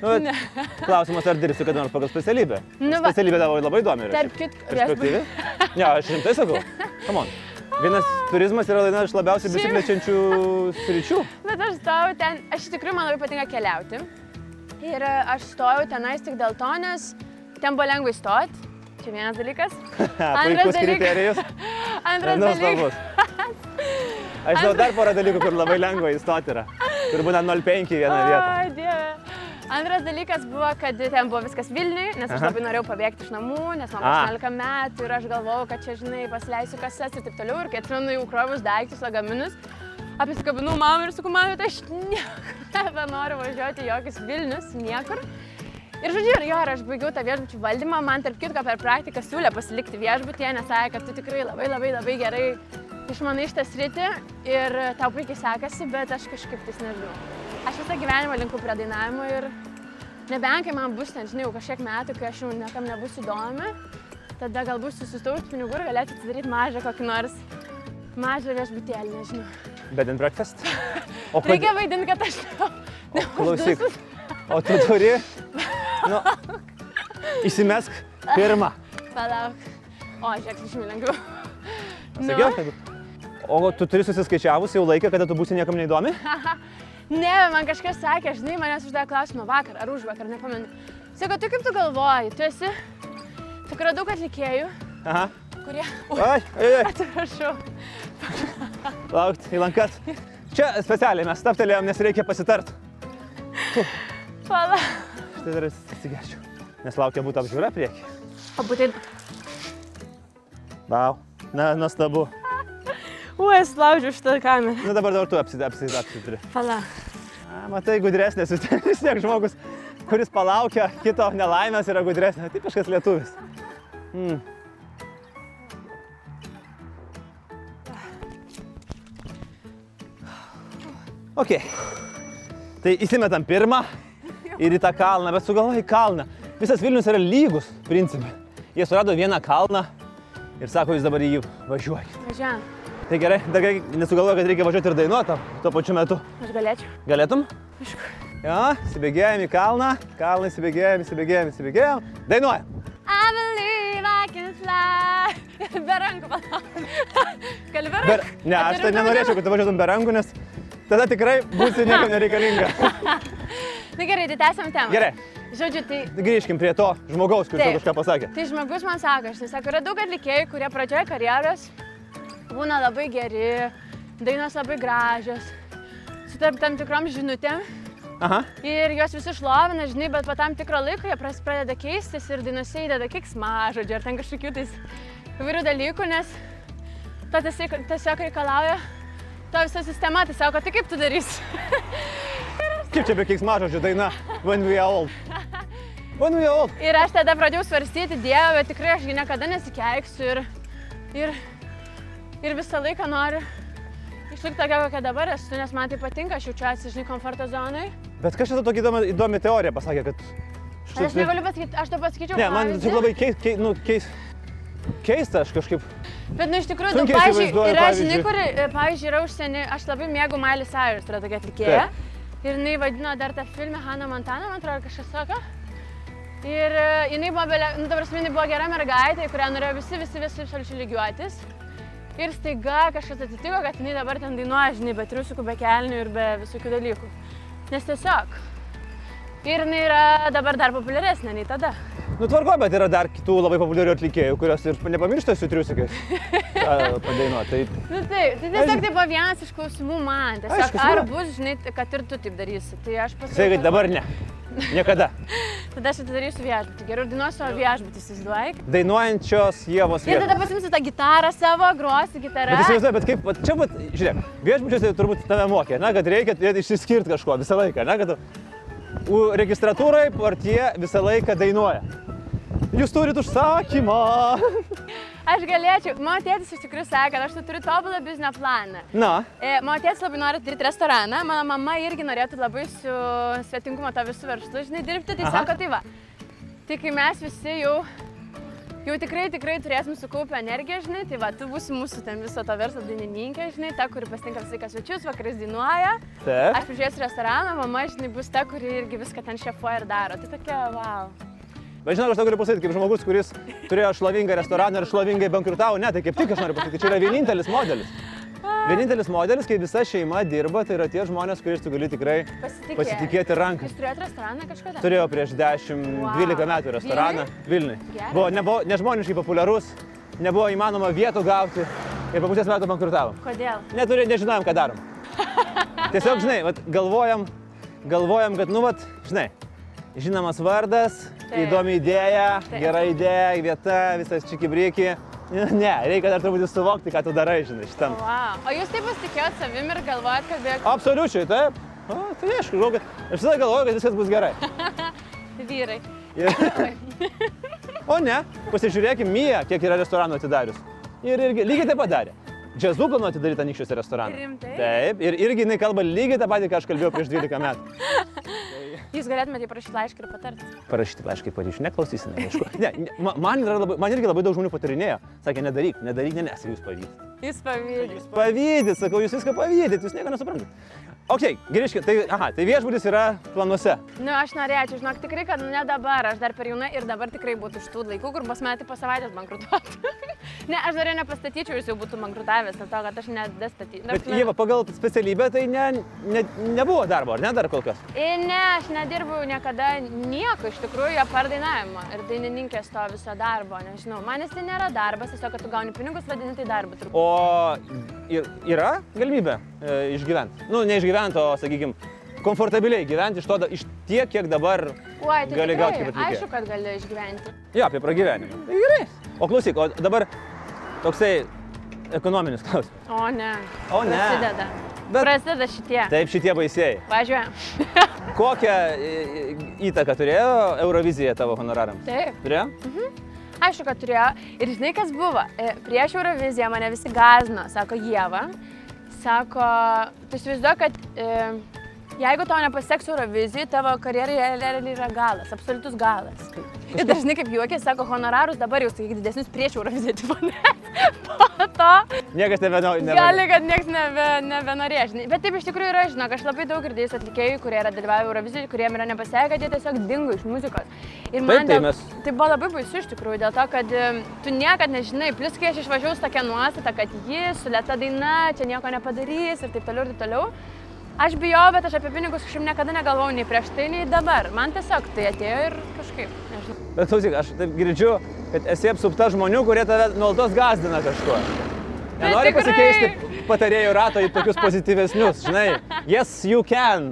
[SPEAKER 4] Nu, bet klausimas, ar dirbsi kada nors pagal specialybę?
[SPEAKER 3] Nu va.
[SPEAKER 4] Specialybė tavo labai įdomi.
[SPEAKER 3] Tarp kitko,
[SPEAKER 4] Perspektyvi? [laughs] Ne, aš rimtai sakau. Come on. Vienas turizmas yra viena iš labiausiai besiplečiančių sričių. [laughs]
[SPEAKER 3] Bet aš stojau ten, aš tikrųjų man labai patinka keliauti. Ir e, aš stojau tenais tik dėl to, nes ten buvo lengva įstoti. Čia vienas dalykas. [laughs] Antras dalykas. Antras dalykas.
[SPEAKER 4] Aš žinau dar porą dalykų, kur labai lengva įstoti yra. Kur būna 0,5 į vieną vietą.
[SPEAKER 3] Ai, dieve. Antras dalykas buvo, kad ten buvo viskas Vilniui, nes aš
[SPEAKER 4] Aha.
[SPEAKER 3] labai norėjau pabėgti iš namų, nes man
[SPEAKER 4] A.
[SPEAKER 3] buvo 18 metų ir aš galvojau, kad čia, žinai, pasileisiu kasas ir taip toliau. Ir kai atsimenu jau krovus daiktus, lagaminus, apiskabinau mamą ir sakau, mamai, tai aš nebenoriu važiuoti jokius Vilnius, niekur. Ir žodžiu, ir jo, ir aš baigiau tą viešbučių valdymą, man tarp kitko per praktiką siūlė pasilikti viešbutyje, nes sakė, kad tu tikrai labai labai labai gerai išmanai šitą sritį ir tau puikiai sekasi, bet aš kažkaip tais nežinau. Aš visą gyvenimą linku prie dainavimo ir nebent kai man bus ten, žinai, jau kažkiek metų, kai aš jau niekam nebus įdomi, tada galbūt susitaus pinigų ir galėčiau atsidaryti mažą kokį nors mažą viešbutėlį, nežinau.
[SPEAKER 4] Bed and breakfast. [laughs] O kodėl?
[SPEAKER 3] Reikia vaidinti, kad aš ne.
[SPEAKER 4] Klausyk. O tu turi. Nu, įsimesk [laughs] pirmą.
[SPEAKER 3] Palauk. O, žiūrėk, žymiai lengviau.
[SPEAKER 4] Sakiau, kad... O tu turi susiskaičiavus jau laiką, kada tu būsi niekam neįdomi? [laughs]
[SPEAKER 3] Ne, man kažkas sakė, žinai, manęs uždavė klausimą vakar ar už vakar, nepamenu. Sako, tu kaip tu galvoji, tu esi, tik yra daug atlikėjų,
[SPEAKER 4] Aha.
[SPEAKER 3] kurie...
[SPEAKER 4] Ai, ai, ai.
[SPEAKER 3] Atsiprašau.
[SPEAKER 4] Laukti į lankas. Čia specialiai mes staptelėjom, nes reikia pasitart.
[SPEAKER 3] Pala.
[SPEAKER 4] Štai dar atsigerčiau. Nes laukia būtų apžiūra prieki.
[SPEAKER 3] O būtent...
[SPEAKER 4] Vau. Na, nuostabu.
[SPEAKER 3] Ui, aš laužiu šitą kamerą.
[SPEAKER 4] Na dabar dar tu apsidari. Apsi,
[SPEAKER 3] Pala.
[SPEAKER 4] A, matai, gudresnės vis tiek- žmogus, kuris palaukia kito nelaimės, yra gudresnė. Tipiškas lietuvis. Mm. Ok. Tai įsimetam pirmą ir į tą kalną, bet sugalvoji kalną. Visas Vilnius yra lygus, principai. Jie surado vieną kalną ir sako, jūs dabar į jį važiuokit.
[SPEAKER 3] Važiuojam.
[SPEAKER 4] Tai gerai, dar nesugalvoju, kad reikia važiuoti ir dainuoti tuo pačiu metu.
[SPEAKER 3] Aš galėčiau.
[SPEAKER 4] Galėtum? Jo, įsibėgėjom į kalną, kalną įsibėgėjom, įsibėgėjom, įsibėgėjom. Dainuojam.
[SPEAKER 3] I believe I can fly. Be rankų, palauk. Gali be
[SPEAKER 4] Ber...
[SPEAKER 3] rankų?
[SPEAKER 4] Ne, aš tai nenorėčiau, kad tu važiuotum be rankų, nes tada tikrai būsi niekam nereikalinga. [laughs]
[SPEAKER 3] Na gerai, tai tęsiam temą.
[SPEAKER 4] Gerai,
[SPEAKER 3] Žodžiu, tai
[SPEAKER 4] grįžkim prie to žmogaus, kuris kažką pasakė.
[SPEAKER 3] Tai žmogus man sako, žinai, sako, yra daug atlikėjų, kurie pradžioje karjeros būna labai geri, dainos labai gražios, su tam, tam tikrom žinutėm.
[SPEAKER 4] Aha.
[SPEAKER 3] Ir juos visi šlovina, žinai, bet po tam tikro laiko jie pradeda keistis ir dainose įdeda kiksmažodžių ar ten kažkokių tais įvairių dalykų, nes to tiesiog, reikalauja to visa sistema, tai sako, tai kaip tu darysi? [laughs]
[SPEAKER 4] Kaip čia be keiksmažodžių daina When we are old? When we old.
[SPEAKER 3] Ir aš tada pradėjau svarstyti Dievą, bet tikrai aš gi niekada nesikeiksiu ir, ir, ir visą laiką noriu išlikti tokia, kokia dabar esu, nes man tai patinka, aš jaučiuosi, žinai, komforto zonai.
[SPEAKER 4] Bet kažkas tokia įdomi, įdomi teorija pasakė, kad...
[SPEAKER 3] Aš negaliu pasakyti, aš to pasakyčiau.
[SPEAKER 4] Ne, man čia labai keis, keis, nu, keis, keista, aš kažkaip...
[SPEAKER 3] Bet, nu, iš tikrųjų,
[SPEAKER 4] Sunkiai
[SPEAKER 3] daug, pavyzdžiui,
[SPEAKER 4] įsivaizduoju,
[SPEAKER 3] yra, žinai,
[SPEAKER 4] pavyzdžiui.
[SPEAKER 3] kur, e, pavyzdžiui, yra užsienį, aš labai mėgau Miley Cyrus, yra tokia atlikėja. Ir jinai vadino dar tą filmą Hannah Montana, man atrodo, kažkas sako. Ir e, jinai buvo, nu, dabar jinai buvo gera mergaitė, į kurią norėjo visi, visi, visi absoliučiai lygiuotis. Ir staiga kažkas atsitiko, kad jinai dabar ten dainuoja, žinai, be triusikų, be kelnių ir be visokių dalykų. Nes tiesiog. Ir jinai yra dabar dar populiaresnė nei tada.
[SPEAKER 4] Nu tvarko, bet yra dar kitų labai populiarių atlikėjų, kurios ir nepamiršta su triusikais [laughs] padainuoti. Tai
[SPEAKER 3] Nu taip, tai tiesiog tai buvo vienas iš klausimų man. Tiesiog,
[SPEAKER 4] Aišku,
[SPEAKER 3] ar bus, žinai, kad ir tu taip darysi. Tai aš
[SPEAKER 4] Jisai,
[SPEAKER 3] pasakiau.
[SPEAKER 4] kad dabar ne. Niekada. [laughs]
[SPEAKER 3] Tada aš atidarysiu viešbutį. Geriau dainuosiu savo viešbutį, įsivaizduoji.
[SPEAKER 4] Dainuojančios Jėvos
[SPEAKER 3] Ir tada pasimsiu tą gitarą savo, grosi gitarą.
[SPEAKER 4] Bet įsivaizduoju, bet kaip, čia, vat, žiūrėk, viešbučiuose turbūt tave mokė, na, kad reikia išsiskirti kažko visą laiką, na, kad registratūrai portie visą laiką dainuoja. Jūs turit užsakymą.
[SPEAKER 3] Aš galėčiau. Mano tėtis iš tikrųjų sakė, kad aš tu turiu tobulą biznio planą.
[SPEAKER 4] Na,
[SPEAKER 3] E, Mano tėtis labai nori daryti restoraną, mano mama irgi norėtų labai su svetingumo to visų verslų, žinai, dirbti, tai
[SPEAKER 4] Aha.
[SPEAKER 3] sako, tai va. Tai kai mes visi jau, jau tikrai, tikrai turėsim sukaupę energiją, žinai, tai va, tu būsi mūsų ten viso to verslo dainininkė, žinai, ta, kuri pasitinka visą laiką svečius, vakarais dainuoja.
[SPEAKER 4] taip.
[SPEAKER 3] Aš prižiūrėsiu restoraną, mama, žinai, bus ta, kuri irgi viską ten šefuoja ir daro. Tai tokia, wow.
[SPEAKER 4] Bet žinok, aš tau galiu pasakyti, kaip žmogus, kuris turėjo šlovingą restoraną ir šlovingai bankrutavo, ne, tai kaip tik aš noriu pasakyti, čia yra vienintelis modelis. Vienintelis modelis, kai visa šeima dirba, tai yra tie žmonės, kuriais tu gali tikrai
[SPEAKER 3] Pasitikėti.
[SPEAKER 4] pasitikėti ranką.
[SPEAKER 3] Jūs turėjote restoraną kažkada?
[SPEAKER 4] Turėjau prieš 10-12
[SPEAKER 3] Wow.
[SPEAKER 4] metų restoraną Vilniui.
[SPEAKER 3] Geras.
[SPEAKER 4] Buvo nebuvo, nežmoniškai populiarus, nebuvo įmanoma vietų gauti ir po pusės metų bankrutavom.
[SPEAKER 3] Kodėl?
[SPEAKER 4] Neturi, nežinojom, ką darom. [laughs] Tiesiog, žinai, vat, galvojam, galvojam, kad, nu, vat, žinai, žinomas vardas,
[SPEAKER 3] Taip.
[SPEAKER 4] įdomi idėja,
[SPEAKER 3] Taip.
[SPEAKER 4] gera idėja, vieta, visas čikibriki. [laughs] Ne, reikia dar truputį suvokti, ką tu darai, žinai, šitam.
[SPEAKER 3] Wow. O jūs taip pasitikėjot savim ir galvojat, kad beje
[SPEAKER 4] Absoliučiai, taip. O, tai aišku, žinau, kad aš visada galvoju, kad viskas bus gerai. [laughs]
[SPEAKER 3] vyrai. [laughs]
[SPEAKER 4] O ne, pasižiūrėkime, Mija, kiek yra restoranų atidarius. Ir irgi lygiai taip pat darė. Džiazų planuoja atidaryti anykščiuose restoraną.
[SPEAKER 3] Rimtai?
[SPEAKER 4] Taip, ir irgi jinai kalba lygiai tą patį, ką aš kalbėjau prieš 12 metų.
[SPEAKER 3] Jūs galėtumėte parašyti laišką ir patarti.
[SPEAKER 4] Parašyti laiškai patyčių, neklausysi, neaišku. Ne, ne, ma- man, labai, man irgi labai daug žmonių patarinėjo. Sakė, nedaryk, nedaryk, ne, nes jūs pavydit.
[SPEAKER 3] Jūs pavydite.
[SPEAKER 4] Jūs pavydit, sakau, jūs viską pavydit, jūs nieko nesuprantat. Ok, grįžkit, tai, aha, tai viešbutis yra planuose.
[SPEAKER 3] Nu, aš norėčiau, žinok, tikrai, kad ne dabar, aš dar per jauna ir dabar tikrai būtų iš tų laikų, kur pas mane po savaitės bankrutuotų. [laughs] ne, aš dar nepastatyčiau, jis jau būtų bankrutavęs, dėl to, kad aš nedastatyčiau.
[SPEAKER 4] Bet jie pagal specialybę tai ne, ne, nebuvo darbo, ar ne dar kol kas?
[SPEAKER 3] Ne, aš nedirbau niekada nieko iš tikrųjų apart dainavimo ir dainininkės to viso darbo, nežinau. Man jis tai nėra darbas, tiesiog, kad tu gauni pinigus, vadini tai turbūt.
[SPEAKER 4] O ir, yra galimybė e, išgyventi? Nu, neišgyventi, o, sakykime, komfortabiliai gyventi iš to, iš tiek, kiek dabar
[SPEAKER 3] Oi, tai
[SPEAKER 4] gali
[SPEAKER 3] tikrai,
[SPEAKER 4] gauti kaip atlikėjas.
[SPEAKER 3] Aišku, kad gali išgyventi.
[SPEAKER 4] Jo, apie pragyvenimą. Tai gerai. O klausyk, o dabar toksai ekonominis klausimas.
[SPEAKER 3] O ne.
[SPEAKER 4] O ne.
[SPEAKER 3] Prasideda.
[SPEAKER 4] Bet-
[SPEAKER 3] Prasideda šitie.
[SPEAKER 4] Taip, šitie baisiai.
[SPEAKER 3] Važiuojam. [laughs]
[SPEAKER 4] Kokią e, įtaką turėjo Eurovizija tavo honorarams?
[SPEAKER 3] Taip.
[SPEAKER 4] Turėjo?
[SPEAKER 3] Aišku, kad turėjo. Ir žinai, kas buvo? E, Prieš Euroviziją mane visi gazino, sako Jėva. Sako, tu įsivaizduoji, kad e, jeigu tau nepasiseks Eurovizijai, tavo karjerai realiai yra galas, absoliutus galas. [laughs] Ir dažnai kaip juokė, sako, honorarus dabar jau sakyk didesnius prieš Euroviziją, tipo, ne. [laughs] Po to
[SPEAKER 4] Niekas nebeno.
[SPEAKER 3] gali, kad niekas nebe, nebenorės. Bet taip iš tikrųjų yra, žinok, aš labai daug girdėjus atlikėjų, kurie yra dalyvavę Eurovizijoje, kuriem yra nepasiekę, kad jie tiesiog dingo iš muzikos. Ir man
[SPEAKER 4] Taip, tai
[SPEAKER 3] dėl-
[SPEAKER 4] mes-
[SPEAKER 3] Tai buvo labai baisu iš tikrųjų, dėl to, kad tu niekad nežinai, plus kai aš išvažiavau su tokia nuostata, kad jis su lėta daina čia nieko nepadarys ir taip toliau ir taip toliau. Aš bijau, bet aš apie pinigus kažkaip niekada negalvojau nei prieš tai, nei dabar. Man tiesiog tai atėjo ir kažkaip, nežinau.
[SPEAKER 4] Bet klausyk, aš taip girdžiu, kad esi apsupta žmonių, kurie tave nuolatos gazdina kažkuo. Nenori
[SPEAKER 3] tikrai.
[SPEAKER 4] pasikeisti patarėjų rato į tokius pozityvesnius, žinai. Yes, you can.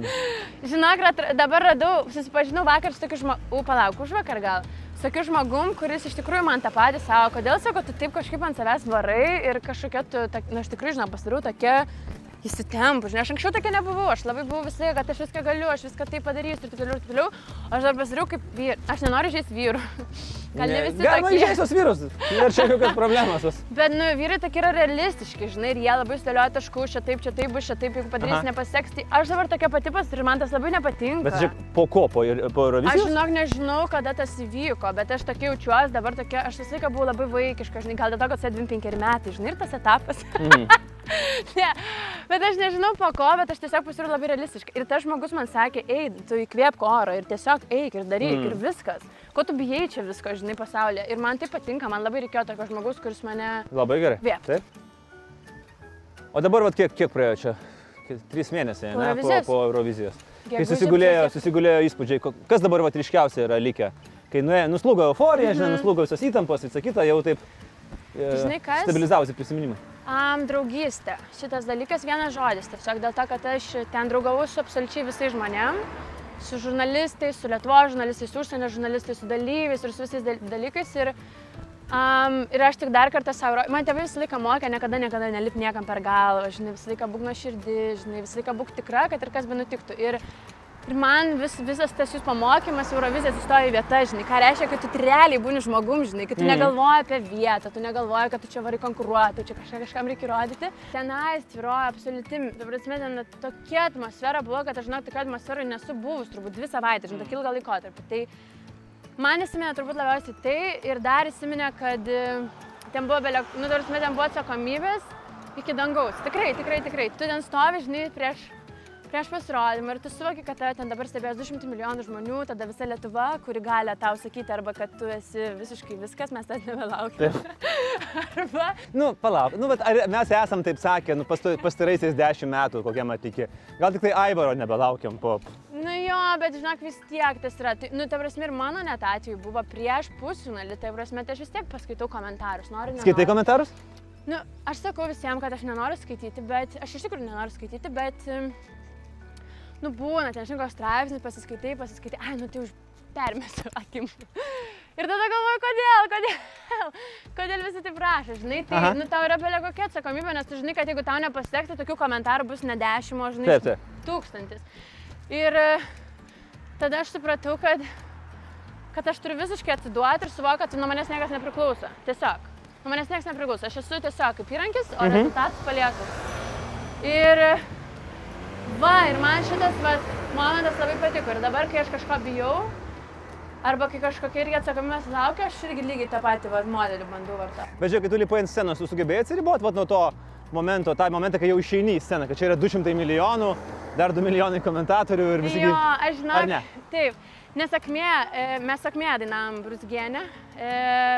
[SPEAKER 3] Žinok, dabar radau, susipažinau vakar su tokiu žmogu, palauk, už vakar gal. Su tokiu žmogum, kuris iš tikrųjų man tą patį savo, kodėl sako, tu taip kažkaip ant savęs varai ir kažkokia tu, na, aš tikrai, žinau, pasidariau tokia įsitempu, žinai, aš anksčiau tokia nebuvau, aš labai buvau visai, kad aš viską galiu, aš viską taip padarysiu ir taip toliau, ir taip toliau. Aš dar pasidariau kaip vyr, aš nenoriu žaisti vyrų. [laughs] Gal ne visi
[SPEAKER 4] Galima
[SPEAKER 3] tokie.
[SPEAKER 4] įžeisti [laughs] tos vyrus. Ir čia jokios problemos.
[SPEAKER 3] Bet, nu, vyrai tokie yra realistiški, žinai, ir jie labai sudėlioja taškų, čia taip, čia taip bus, čia taip, jeigu padarys, nepaseks. Tai aš dabar tokia pati pas ir man tas labai nepatinka.
[SPEAKER 4] Bet žiūrėk, po ko, po, po
[SPEAKER 3] Aš
[SPEAKER 4] Eurovizijos?
[SPEAKER 3] žinok, nežinau, kada tas įvyko, bet aš tokia jaučiuosi, dabar tokia, aš visą laiką buvau labai vaikiška, žinai, gal dėl to, kad sėdvim penkeri metai, žinai, ir tas etapas.
[SPEAKER 4] Mhm. [laughs] [laughs]
[SPEAKER 3] ne, bet aš nežinau po ko, bet aš tiesiog pasirodau labai realistiškai. Ir tas žmogus man sakė, ei, tu įkvėpk oro ir tiesiog eik ir daryk
[SPEAKER 4] Mm.
[SPEAKER 3] ir viskas. Ko tu bijai čia visko, žinai, pasaulyje. Ir man tai patinka, man labai reikėjo tokio žmogus, kuris mane...
[SPEAKER 4] Labai gerai.
[SPEAKER 3] Vėp.
[SPEAKER 4] Taip. O dabar, vat, kiek, kiek praėjo čia? Trys mėnesiai, ne? Po, po Eurovizijos. Kai
[SPEAKER 3] Gegužė
[SPEAKER 4] susigulėjo,
[SPEAKER 3] prasidėjo.
[SPEAKER 4] susigulėjo įspūdžiai, kas dabar vat ryškiausia yra likę? Kai nuėjo, nuslūgo euforija, žinai,
[SPEAKER 3] Mhm.
[SPEAKER 4] nuslūgo visos įtampos, visa kita, jau taip e,
[SPEAKER 3] Žinai kas?
[SPEAKER 4] stabilizavosi prisiminimai.
[SPEAKER 3] Am, draugystė. Šitas dalykas vienas žodis. Tiesiog dėl to, kad aš ten draugavau su absoliučiai visais žmonėm. Su žurnalistais, su Lietuvo žurnalistais, su užsienio žurnalistais, su dalyviais ir su visais dal- dalykais. Ir, um, ir aš tik dar kartą savo... Man tėvai visą laiką mokė, niekada, niekada nelip niekam per galvą. Žinai, visą laiką būk nuo širdį, žinai, visą laiką būk tikra, kad ir kas be nutiktų. Ir Ir man vis, visas tas jūsų pamokymas Eurovizija atsistoja į vietą, žinai, ką reiškia, kad tu realiai būni žmogum, žinai, kad tu
[SPEAKER 4] Mhm.
[SPEAKER 3] negalvoji apie vietą, tu negalvoji, kad tu čia vari konkuruoti, tu čia kažką kažkam reikia įrodyti. Tenais tviroja absoliutim, dabar ten tokia atmosfera buvo, kad aš žinau, tokia atmosfera nesu buvus turbūt dvi savaitės, žinai, tokį ilgą laikotarpį. Tai man įsiminė turbūt labiausiai tai ir dar įsiminė, kad e, ten buvo, belia, nu, dabar prasme, ten buvo atsakomybės iki dangaus. Tikrai, tikrai, tikrai. Tu ten stovi, žinai, prieš prieš pasirodymą ir tu suvoki, kad tave ten dabar stebės 200 milijonų žmonių, tada visa Lietuva, kuri gali tau sakyti arba kad tu esi visiškai viskas, mes tas nebelaukiam. [laughs] arba
[SPEAKER 4] Nu, palauk, nu, bet ar mes esam taip sakę, nu, pastaraisiais dešimt metų, kokiam atiki. Gal tik tai Aivaro nebelaukiam po...
[SPEAKER 3] Nu jo, bet žinok, vis tiek tas yra. Tai, nu, ta prasme, ir mano net atveju buvo prieš pusfinalį, tai prasme, tai aš vis tiek paskaitau komentarus. Noriu,
[SPEAKER 4] Skaitai
[SPEAKER 3] nenoriu.
[SPEAKER 4] komentarus?
[SPEAKER 3] Nu, aš sakau visiems, kad aš nenoriu skaityti, bet aš iš tikrųjų nenoriu skaityti, bet, em, nu, būna, ten žinai, koks straipsnis, pasiskaitai, pasiskaitai, ai, nu, tai už permesiu akim. Ir tada galvoju, kodėl, kodėl, kodėl visi taip prašo, žinai, tai,
[SPEAKER 4] Aha.
[SPEAKER 3] Nu, tau yra belia kokia atsakomybė, nes tu žinai, kad jeigu tau nepasiseks, tai tokių komentarų bus ne dešimt, o, žinai,
[SPEAKER 4] Taip, taip.
[SPEAKER 3] tūkstantis. Ir e, tada aš supratau, kad, kad aš turiu visiškai atsiduoti ir suvokti, kad nuo manęs niekas nepriklauso. Tiesiog. Nuo manęs niekas nepriklauso. Aš esu tiesiog kaip įrankis, o
[SPEAKER 4] Mhm.
[SPEAKER 3] rezultatus palieku. Ir va, ir man šitas va, momentas labai patiko. Ir dabar, kai aš kažko bijau, arba kai kažkokia irgi atsakomybės laukia, aš irgi lygiai tą patį va, modelį bandau vartoti.
[SPEAKER 4] Bet žiūrėk, kai tu lipai ant scenos, tu sugebėjai atsiriboti vat, nuo to momento, tą momentą, kai jau išeini į sceną, kad čia yra 200 milijonų, dar 2 milijonai komentatorių ir visi...
[SPEAKER 3] Jo, aš žinau.
[SPEAKER 4] Ne?
[SPEAKER 3] Taip. Nesakmė, e, mes sakmė dainavom Brusgienę, e,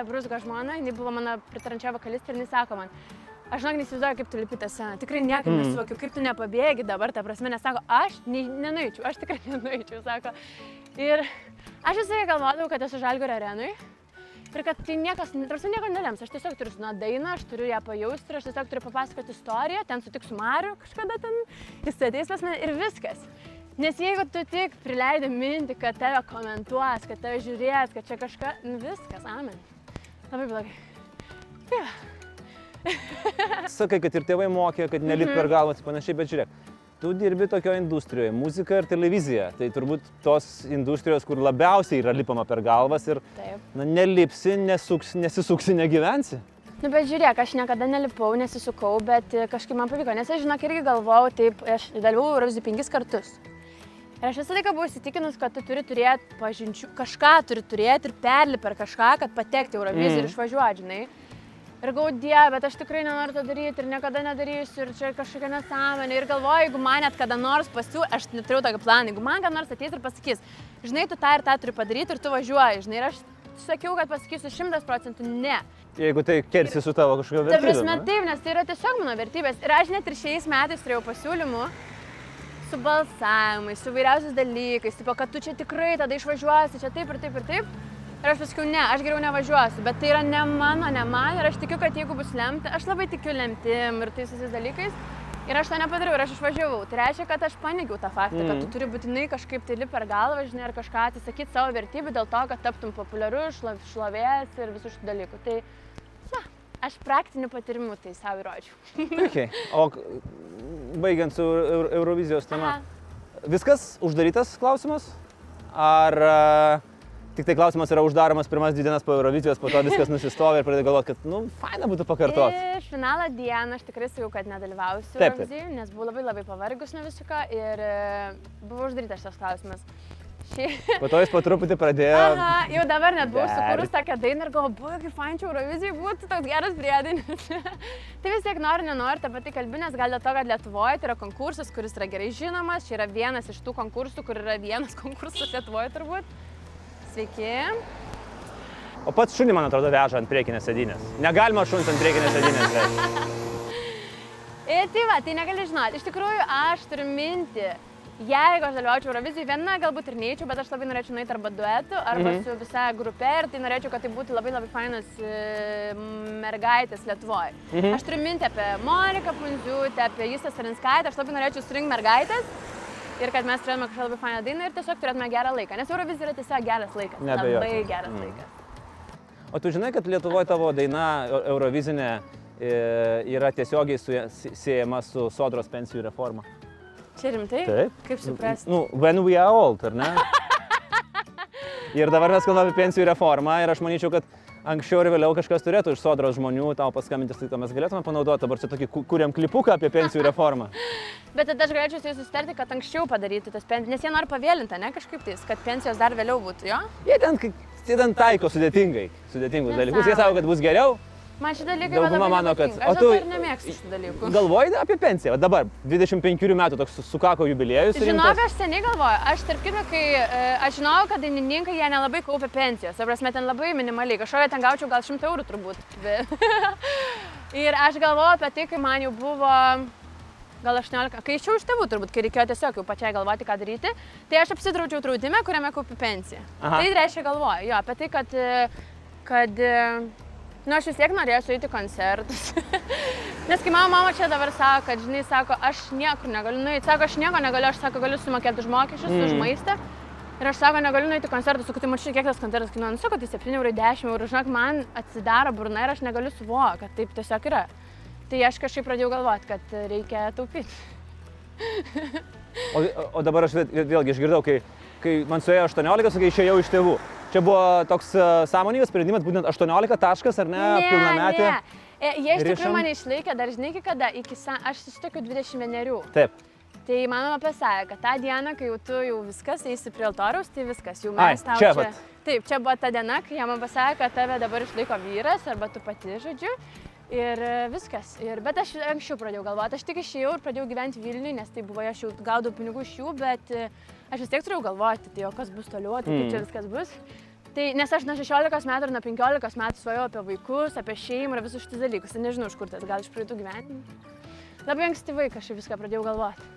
[SPEAKER 3] Brusgo žmona, jinai buvo mano pritarančia vokalistė ir jinai sako man, aš žinok, neįsivaizduoju, kaip tu lipi tą sceną, tikrai niekaip
[SPEAKER 4] Mm.
[SPEAKER 3] nesuvokiu, kaip tu nepabėgi dabar, ta prasme, nes sako, aš ne, nenuičiau, aš tikrai [laughs] nenuičiau, sako. Ir aš visai galvodavau, kad esu Žalgorio arenui. Ir kad tai niekas, tarsi nieko nelems, aš tiesiog turiu žinoti dainą, aš turiu ją pajausti aš tiesiog turiu papasakoti istoriją, ten sutiksiu Mariu kažkada ten, jis ateis pas mane ir viskas. Nes jeigu tu tik prileidai mintį, kad tave komentuos, kad tave žiūrės, kad čia kažką, nu viskas, amen. Labai blogai. Tai va.
[SPEAKER 4] Sakai, kad ir tėvai mokė, kad nelip
[SPEAKER 3] Mhm.
[SPEAKER 4] per galvas ir panašiai, bet žiūrėk, tu dirbi tokioje industrijoje, muzika ir televizija. Tai turbūt tos industrijos, kur labiausiai yra lipama per galvas ir
[SPEAKER 3] Taip.
[SPEAKER 4] na, nelipsi, nesuks, nesisuksi, negyvensi.
[SPEAKER 3] Nu, bet žiūrėk, aš niekada nelipau, nesisukau, bet e, kažkaip man pavyko, nes aš žinok irgi galvojau, taip, aš dalyvau Eurovizijų penkis kartus. Ir aš visą laiką buvau įsitikinus, kad tu turi turėti pažinčių, kažką turi turėti ir perlipti per kažką, kad patekti Euroviziją
[SPEAKER 4] Mm.
[SPEAKER 3] ir išvažiuoti, žinai. Ir die, bet aš tikrai nenoriu to daryti ir niekada nedarysiu ir čia kažkokia nesąmonė. Ir galvoju, jeigu man net kada nors pasiū, aš neturiu tokį planą, jeigu man kada nors ateis ir pasakys, žinai, tu tą ir tą turi padaryti ir tu važiuoji, žinai, ir aš sakiau, kad pasakysiu šimtas procentų ne.
[SPEAKER 4] Jeigu tai kersi su tavo kažkokia
[SPEAKER 3] Ta
[SPEAKER 4] vertybė.
[SPEAKER 3] prasme,
[SPEAKER 4] ne?
[SPEAKER 3] taip, nes tai yra tiesiog mano vertybės. Ir aš net ir šiais metais turėjau pasiūlymų su balsavimais, su vairiausiais dalykais, tipo, kad tu čia tikrai tada išvažiuosi, čia taip ir taip ir taip. Ir aš pasakiau, ne, aš geriau nevažiuosiu, bet tai yra ne mano, ne man ir aš tikiu, kad jeigu bus lemta, aš labai tikiu lemtim ir tais visais dalykais. Ir aš to nepadariau ir aš išvažiavau. Tai reiškia, kad aš paneigiau tą faktą, mm. kad tu turi būtinai kažkaip tai lip per galvą, žinai, ar kažką atsisakyti savo vertybių dėl to, kad taptum populiarus, šlo- šlovės ir visų šitų dalykų. Tai, na, aš praktiniu patyrimu tai savo įrodžiau. [laughs]
[SPEAKER 4] Okay. O baigiant su Eur- Eurovizijos tema.
[SPEAKER 3] Aha.
[SPEAKER 4] Viskas uždarytas klausimas? Ar a, tik tai klausimas yra uždaromas pirmas dvi dienas po Eurovizijos, po to viskas nusistovi ir pradeda galvoti, kad, nu, faina būtų pakartoti.
[SPEAKER 3] Ir finalo dieną aš tikrai sakiau, kad nedalyvausiu
[SPEAKER 4] Taip, taip.
[SPEAKER 3] Eurovizijai, nes buvau labai labai pavargus nuo visko ir e, buvo uždarytas šitas klausimas. Šį... [laughs]
[SPEAKER 4] Po to jis po truputį pradėjo.
[SPEAKER 3] Aha, jau dabar net buvau sukūrus tokią dainą ir galvoju, buvo kaip fainčiau Eurovizijai būtų toks geras priedainis. [laughs] tai vis tiek nori, nenori, tą patį kalbinės, gal dėl to, kad Lietuvoje tai yra konkursas, kuris yra gerai žinomas, čia yra vienas iš tų konkursų, kur yra vienas [laughs] konkursas Lietuvoje turbūt. Sveiki.
[SPEAKER 4] O pats šunį, man atrodo, veža ant priekinės sėdynės. Negalima šuns ant priekinės sėdynės vežti. [laughs]
[SPEAKER 3] Ir tai va, tai negali žinoti. Iš tikrųjų, aš turiu mintį, jeigu aš dalyvaučiau Eurovizijai viena, galbūt ir neįčiau, bet aš labai norėčiau nueiti arba duetu, arba
[SPEAKER 4] Mhm.
[SPEAKER 3] mhm. su visa grupe ir tai norėčiau, kad tai būtų labai labai fainas e, mergaitės Lietuvoje.
[SPEAKER 4] Mhm.
[SPEAKER 3] Aš turiu mintį apie Moniką Punziūtę, apie Justą Sarinskaitę, aš labai norėčiau surinkti mergaitės. Ir kad mes turėtume kažkokią labai fainą dainą ir tiesiog turėtume gerą laiką. Nes Eurovizija yra tiesiog geras laikas.
[SPEAKER 4] Neabejotinai.
[SPEAKER 3] Labai geras
[SPEAKER 4] Mm.
[SPEAKER 3] laikas.
[SPEAKER 4] O tu žinai, kad Lietuvoje tavo daina Eu- Eurovizinė e, yra tiesiogiai su, siejama su sodros pensijų reforma?
[SPEAKER 3] Čia rimtai?
[SPEAKER 4] Taip.
[SPEAKER 3] Kaip suprasti?
[SPEAKER 4] Nu, when we are old, ar ne? [laughs] ir dabar mes kalbame apie pensijų reformą ir aš manyčiau, kad anksčiau ir vėliau kažkas turėtų iš sodros žmonių tau paskambinti, tai mes galėtume panaudoti, dabar čia tokį kuriam klipuką apie pensijų reformą. [laughs]
[SPEAKER 3] Bet tada aš galėčiau su jais susitarti, kad anksčiau padaryti tas pensijas, nes jie nori pavėlinti, ne kažkaip tais, kad pensijos dar vėliau būtų, jo?
[SPEAKER 4] Jie ten, jie ten taiko sudėtingai, sudėtingus dalykus. Jie sako, kad bus geriau.
[SPEAKER 3] Man šie dalykai
[SPEAKER 4] Dauguma mano, kad- o
[SPEAKER 3] Aš
[SPEAKER 4] tu-
[SPEAKER 3] nemėgstu šitų dalykų.
[SPEAKER 4] Galvoji apie pensiją. Va dabar, 25 metų toks sukako jubiliejus. Rimtas.
[SPEAKER 3] aš seniai galvoju, aš tarp kitko, kai e, aš žinau, kad dainininkai jie nelabai kaupia pensijos, ta prasme, ten labai minimaliai, kažkokią ten gaučiau gal 100 eurų turbūt. Be- [laughs] ir aš galvoju apie tai, kai man jau buvo gal 18, kai išėjau iš tėvų turbūt, kai reikėjo tiesiog jau pačiai galvoti, ką daryti, tai aš apsidraudžiau draudime, kuriame kaupiu pensiją.
[SPEAKER 4] Aha.
[SPEAKER 3] Tai reiškia galvoju, jo, apie tai, kad, kad Nu, aš vis tiek norėsiu eiti koncertus. [laughs] Nes kai mano mama čia dabar sako, kad, žinai, sako, aš niekur negaliu nueiti, sako, aš nieko negaliu, aš sako, galiu sumokėti už mokesčius, mm. už maistą. Ir aš sako, negaliu nueiti koncertus, sakau, tai mačiau, kiek tas koncertas kainuoja. Nu, sako, tai 7 eurų, 10 eurų, žinok, man atsidaro burna ir aš negaliu suvokti, kad taip tiesiog yra. Tai aš kažkaip pradėjau galvoti, kad reikia taupyti.
[SPEAKER 4] O, o dabar aš vėl- vėlgi išgirdau, kai, kai man suėjo 18, sakai, išėjau iš tėvų. Čia buvo toks e, sąmoningas sprendimas, būtent 18 taškas ar ne, pilnametė.
[SPEAKER 3] ne. E, Jie iš tikrųjų mane išlaikė, dar žinai, iki kada, iki, sa... aš susitokiu 21.
[SPEAKER 4] Taip.
[SPEAKER 3] Tai mano mama pasakė, kad tą dieną, kai jau tu jau viskas eisi prie altoriaus, tai viskas, jau
[SPEAKER 4] Ai,
[SPEAKER 3] mes tau
[SPEAKER 4] čia vat.
[SPEAKER 3] Taip, čia buvo ta diena, kai jie man pasakė, kad tave dabar išlaiko vyras arba tu pati, žodžiu. Ir e, viskas. Ir, bet aš anksčiau pradėjau galvoti, aš tik išėjau ir pradėjau gyventi Vilniui, nes tai buvo, aš jau gaudau pinigų iš jų, bet e, aš vis tiek turėjau galvoti, tai o kas bus toliau, tai kaip čia
[SPEAKER 4] Mm.
[SPEAKER 3] viskas bus. Tai nes aš nuo 16 metų ir nuo 15 metų svajojau apie vaikus, apie šeimą ir visus šitus dalykus. Ir nežinau, iš kur tas, gal iš praeitų gyvenimų. Labai ankstyvai kažkaip viską pradėjau galvoti.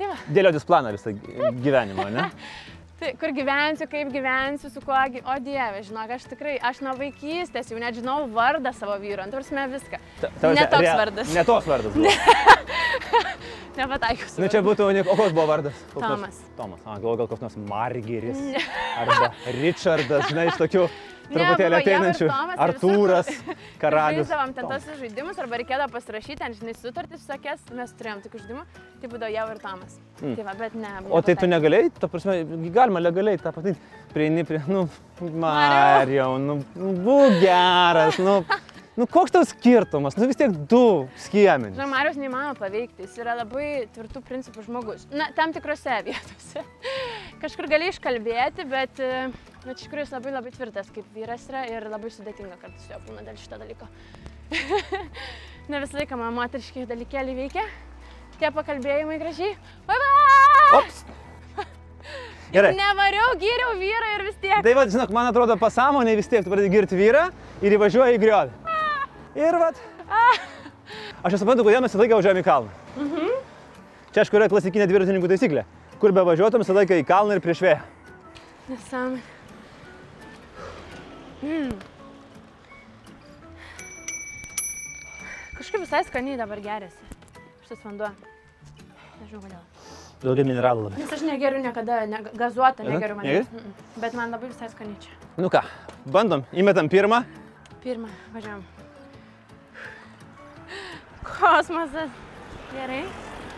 [SPEAKER 3] Tai
[SPEAKER 4] Dėliotis planą visą gy- gyvenimą, ne? [laughs]
[SPEAKER 3] tai kur gyvensiu, kaip gyvensiu, su kuo, o dieve, žinok, aš tikrai, aš nuo vaikystės jau net žinau vardą savo vyro, ant prasme viską.
[SPEAKER 4] Ta- ta
[SPEAKER 3] Ne toks vardas.
[SPEAKER 4] Ne toks vardas. [laughs]
[SPEAKER 3] Nepataikiau su
[SPEAKER 4] Nu čia būtų, o koks buvo vardas? Koks nors-
[SPEAKER 3] Tomas.
[SPEAKER 4] Tomas. A, galvoju, gal koks nors Margeris. Arba Richardas, žinai, iš tokių truputėlį ateinančių. [laughs]
[SPEAKER 3] Tomas,
[SPEAKER 4] Artūras, karalius.
[SPEAKER 3] Žaisdavom ten
[SPEAKER 4] Tomas.
[SPEAKER 3] tos žaidimus, arba reikėdavo pasirašyti, ten, žinai, sutartis visokias, mes turėjom tokių žaidimų, tai būdavo jau ir Tomas.
[SPEAKER 4] Mm.
[SPEAKER 3] Tai va, bet ne.
[SPEAKER 4] O tai tu negalėjai, ta prasme, galima legaliai tą padaryti. Prieini prie, nu, Marijau, nu, nu, būk geras, nu, [laughs] nu, koks tau skirtumas, nu vis tiek du skiemenys.
[SPEAKER 3] Žinau, Marijos neįmanoma paveikti, jis yra labai tvirtų principų žmogus. Na, tam tikrose [laughs] vietose. Kažkur gali iškalbėti, bet, e, bet iš tikrųjų jis labai labai tvirtas kaip vyras yra ir labai sudėtinga kartais su juo būna dėl šito dalyko. [laughs] ne visą laiką man moteriški dalykėliai veikia. Tie pakalbėjimai gražiai. Vai, vai!
[SPEAKER 4] Ops. [laughs] Gerai.
[SPEAKER 3] Nevariau, gyriau vyrą ir vis tiek.
[SPEAKER 4] Tai vad, žinok, man atrodo, pasąmonė vis tiek tu pradedi girti vyrą ir įvažiuoji į griovį. Ir vad. Aš nesuprantu, kodėl mes visą laiką važiuojame į kalną.
[SPEAKER 3] Mhm.
[SPEAKER 4] Čia aišku yra klasikinė dviratininkų taisyklė. Kur be važiuotum, visą laiką į kalną ir prieš vėją.
[SPEAKER 3] Nesąmonė. Mm. Kažkaip visai skaniai dabar geriasi. Šitas vanduo. Nežinau kodėl.
[SPEAKER 4] Daugiau mineralų labai.
[SPEAKER 3] Nes aš negeriu niekada, ne, gazuotą negeriu
[SPEAKER 4] negeri?
[SPEAKER 3] Mm, mm. Bet man labai visai skaniai čia.
[SPEAKER 4] Nu ką, bandom, įmetam pirmą.
[SPEAKER 3] Pirmą, važiuojam. Kosmosas. Gerai.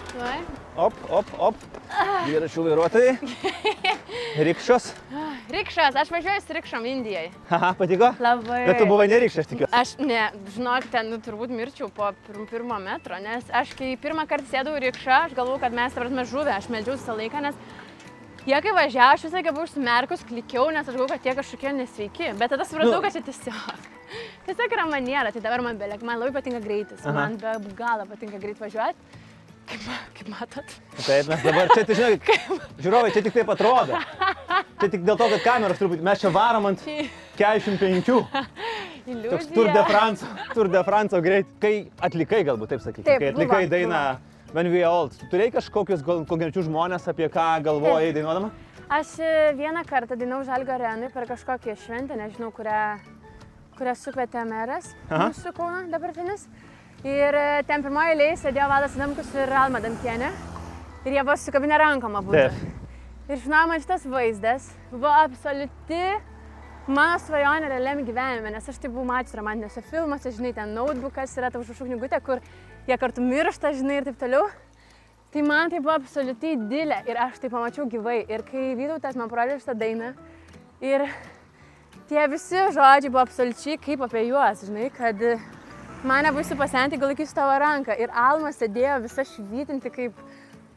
[SPEAKER 3] Tuoj.
[SPEAKER 4] Op, op, op. Dviračių vairuotojai. [laughs] Rikščios.
[SPEAKER 3] Rikšas, aš važiuoju su rikšom Indijai.
[SPEAKER 4] Haha, patiko?
[SPEAKER 3] Labai.
[SPEAKER 4] Bet tu buvai nerikščias, tikiu.
[SPEAKER 3] Aš ne, žinok, ten nu, turbūt mirčiau po pir pirmo metro, nes aš kai pirmą kartą sėdau į rikšą, aš galvojau, kad mes, tavasme, žuvę, aš meldžiausi visą laiką, nes jie kai važiavo, aš visą laiką buvau užsimerkus, klikiau, nes aš galvojau, kad jie kažkokie nesveiki, bet tada supratau,
[SPEAKER 4] Nu.
[SPEAKER 3] kad čia tiesiog. [laughs] Tiesiog yra maniera, tai dabar man beleg, man labai patinka greitis,
[SPEAKER 4] Aha.
[SPEAKER 3] man be galo patinka greit važiuoti, kaip, kaip matot.
[SPEAKER 4] Taip, mes dabar čia, tai žinai, [laughs] žiūrovai, čia tik taip atrodo. Čia tik dėl to, kad kameros truputį, mes čia varom ant 45.
[SPEAKER 3] Iliuzija.
[SPEAKER 4] Toks Tour de France, Tour de France greit. Kai atlikai, galbūt taip sakykime, kai
[SPEAKER 3] buvo,
[SPEAKER 4] atlikai dainą When We Old, tu turėjai kažkokius konkrečius žmonės, apie ką galvojai dainuodama?
[SPEAKER 3] Aš e, vieną kartą dainau Žalgo arenui per kažkokią šventę, nežinau, kurią, kurią sukvietė meras
[SPEAKER 4] Aha.
[SPEAKER 3] mūsų Kauno dabartinis. Ir e, ten pirmoje eilėje sėdėjo Vadas Adamkus ir Alma Damkienė. Ir jie buvo sukabinę rankom abu. Ir žinoma, šitas vaizdas buvo absoliuti mano svajonė realiam gyvenime, nes aš tai buvau mačius romantiniuose filmuose, žinai, ten notebookas yra ta užrašų knygutė, kur jie kartu miršta, žinai, ir taip toliau. Tai man tai buvo absoliučiai didelė ir aš tai pamačiau gyvai. Ir kai Vytautas man parodė šitą dainą ir tie visi žodžiai buvo absoliučiai kaip apie juos, žinai, kad mane būsiu pasenti, gal laikysiu tavo ranką. Ir Alma sėdėjo visa švytinti kaip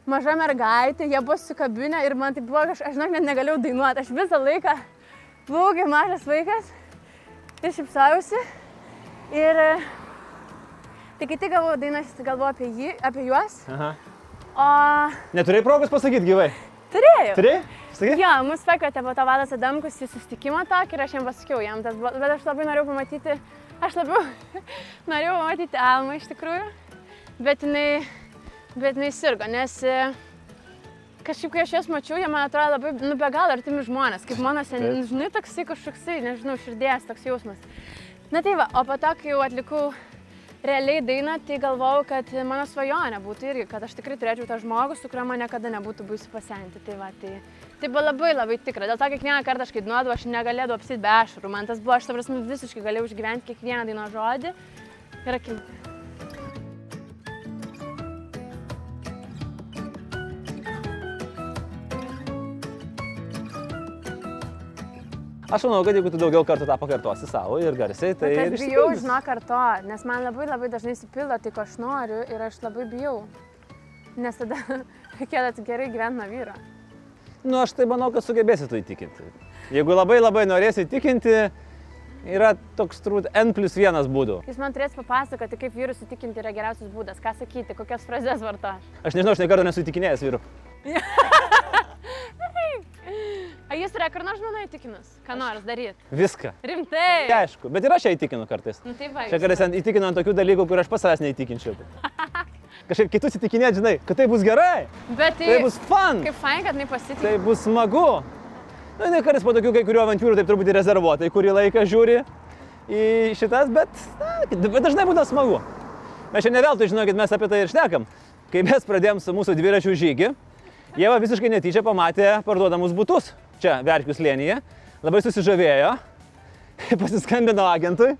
[SPEAKER 3] maža mergaitė, jie buvo sukabinę ir man tai buvo kažkas, aš žinok, net negalėjau dainuoti. Aš visą laiką buvau kaip mažas vaikas ir šipsausi. Ir tai kai tik gavau dainas, galvoju apie, jį, apie juos.
[SPEAKER 4] Aha.
[SPEAKER 3] O
[SPEAKER 4] Neturėjai progos pasakyti gyvai.
[SPEAKER 3] turėjau.
[SPEAKER 4] Turėjai? Sakai?
[SPEAKER 3] Jo, mus pakvietė po to vadas Adamkus į susitikimą tokį ir aš jam pasakiau jam, tas, buvo- bet aš labai norėjau pamatyti, aš labiau [laughs] norėjau pamatyti Almą iš tikrųjų, bet jinai, bet jinai sirgo, nes e, kažkaip kai aš jas mačiau, jie man atrodo labai, nu be galo artimi žmonės, kaip mano seniai, žinai, toksai kažkoksai, nežinau, širdies toks jausmas. Na tai va, o po to, kai jau atlikau realiai dainą, tai galvojau, kad mano svajonė būtų irgi, kad aš tikrai turėčiau tą žmogų, su kuriuo man niekada nebūtų baisu pasenti. Tai, va, tai, tai buvo labai labai tikra. Dėl to kiekvieną kartą aš kai dainuodavau, aš negalėdavau apsit be ašarų. Man tas buvo, aš ta prasme visiškai galėjau išgyventi kiekvieną daino žodį ir akimirką.
[SPEAKER 4] Aš manau, kad jeigu tu daugiau kartų tą pakartosi savo ir garsiai, tai... Ir
[SPEAKER 3] aš bijau, žinok, karto, nes man labai labai dažnai įsipildo tai, ko aš noriu ir aš labai bijau. Nes tada [laughs] reikėtų gerai gyventi nuo vyro.
[SPEAKER 4] Nu, aš tai manau, kad sugebėsi tu įtikinti. Jeigu labai labai norėsi įtikinti, yra toks turbūt N plus vienas būdų.
[SPEAKER 3] Jūs man turėsite papasakoti, kaip vyrus įtikinti yra geriausias būdas, ką sakyti, kokias frazes vartoti.
[SPEAKER 4] Aš nežinau, aš nekartą nesu įtikinėjęs vyrų. [laughs]
[SPEAKER 3] A jūs nors mano įtikinus? Ką nors daryti?
[SPEAKER 4] Viską.
[SPEAKER 3] Rimtai.
[SPEAKER 4] Tai aišku, bet ir aš ją įtikinu kartais.
[SPEAKER 3] Nu, tai va,
[SPEAKER 4] Čia kartais įtikinu ant tokių dalykų, kur aš pas savęs neįtikinčiau. Kažkaip kitus įtikinėti, žinai, kad tai bus gerai,
[SPEAKER 3] Bet tai,
[SPEAKER 4] tai bus fun,
[SPEAKER 3] kaip fain, kad jinai pasitikė.
[SPEAKER 4] tai bus smagu. Na, ne kartais po tokių kai kurių avantūrų taip truputį rezervuotai, kurį laiką žiūri į šitas, bet, na, bet dažnai būna smagu. Mes čia ne veltui, žinokit, mes apie tai ir šnekam. Kai mes pradėjom su mūsų dviračių žygį, Jėva visiškai netyčia pamatė parduodamus būtus čia, Verkių slėnyje, labai susižavėjo, [laughs] pasiskambino agentui,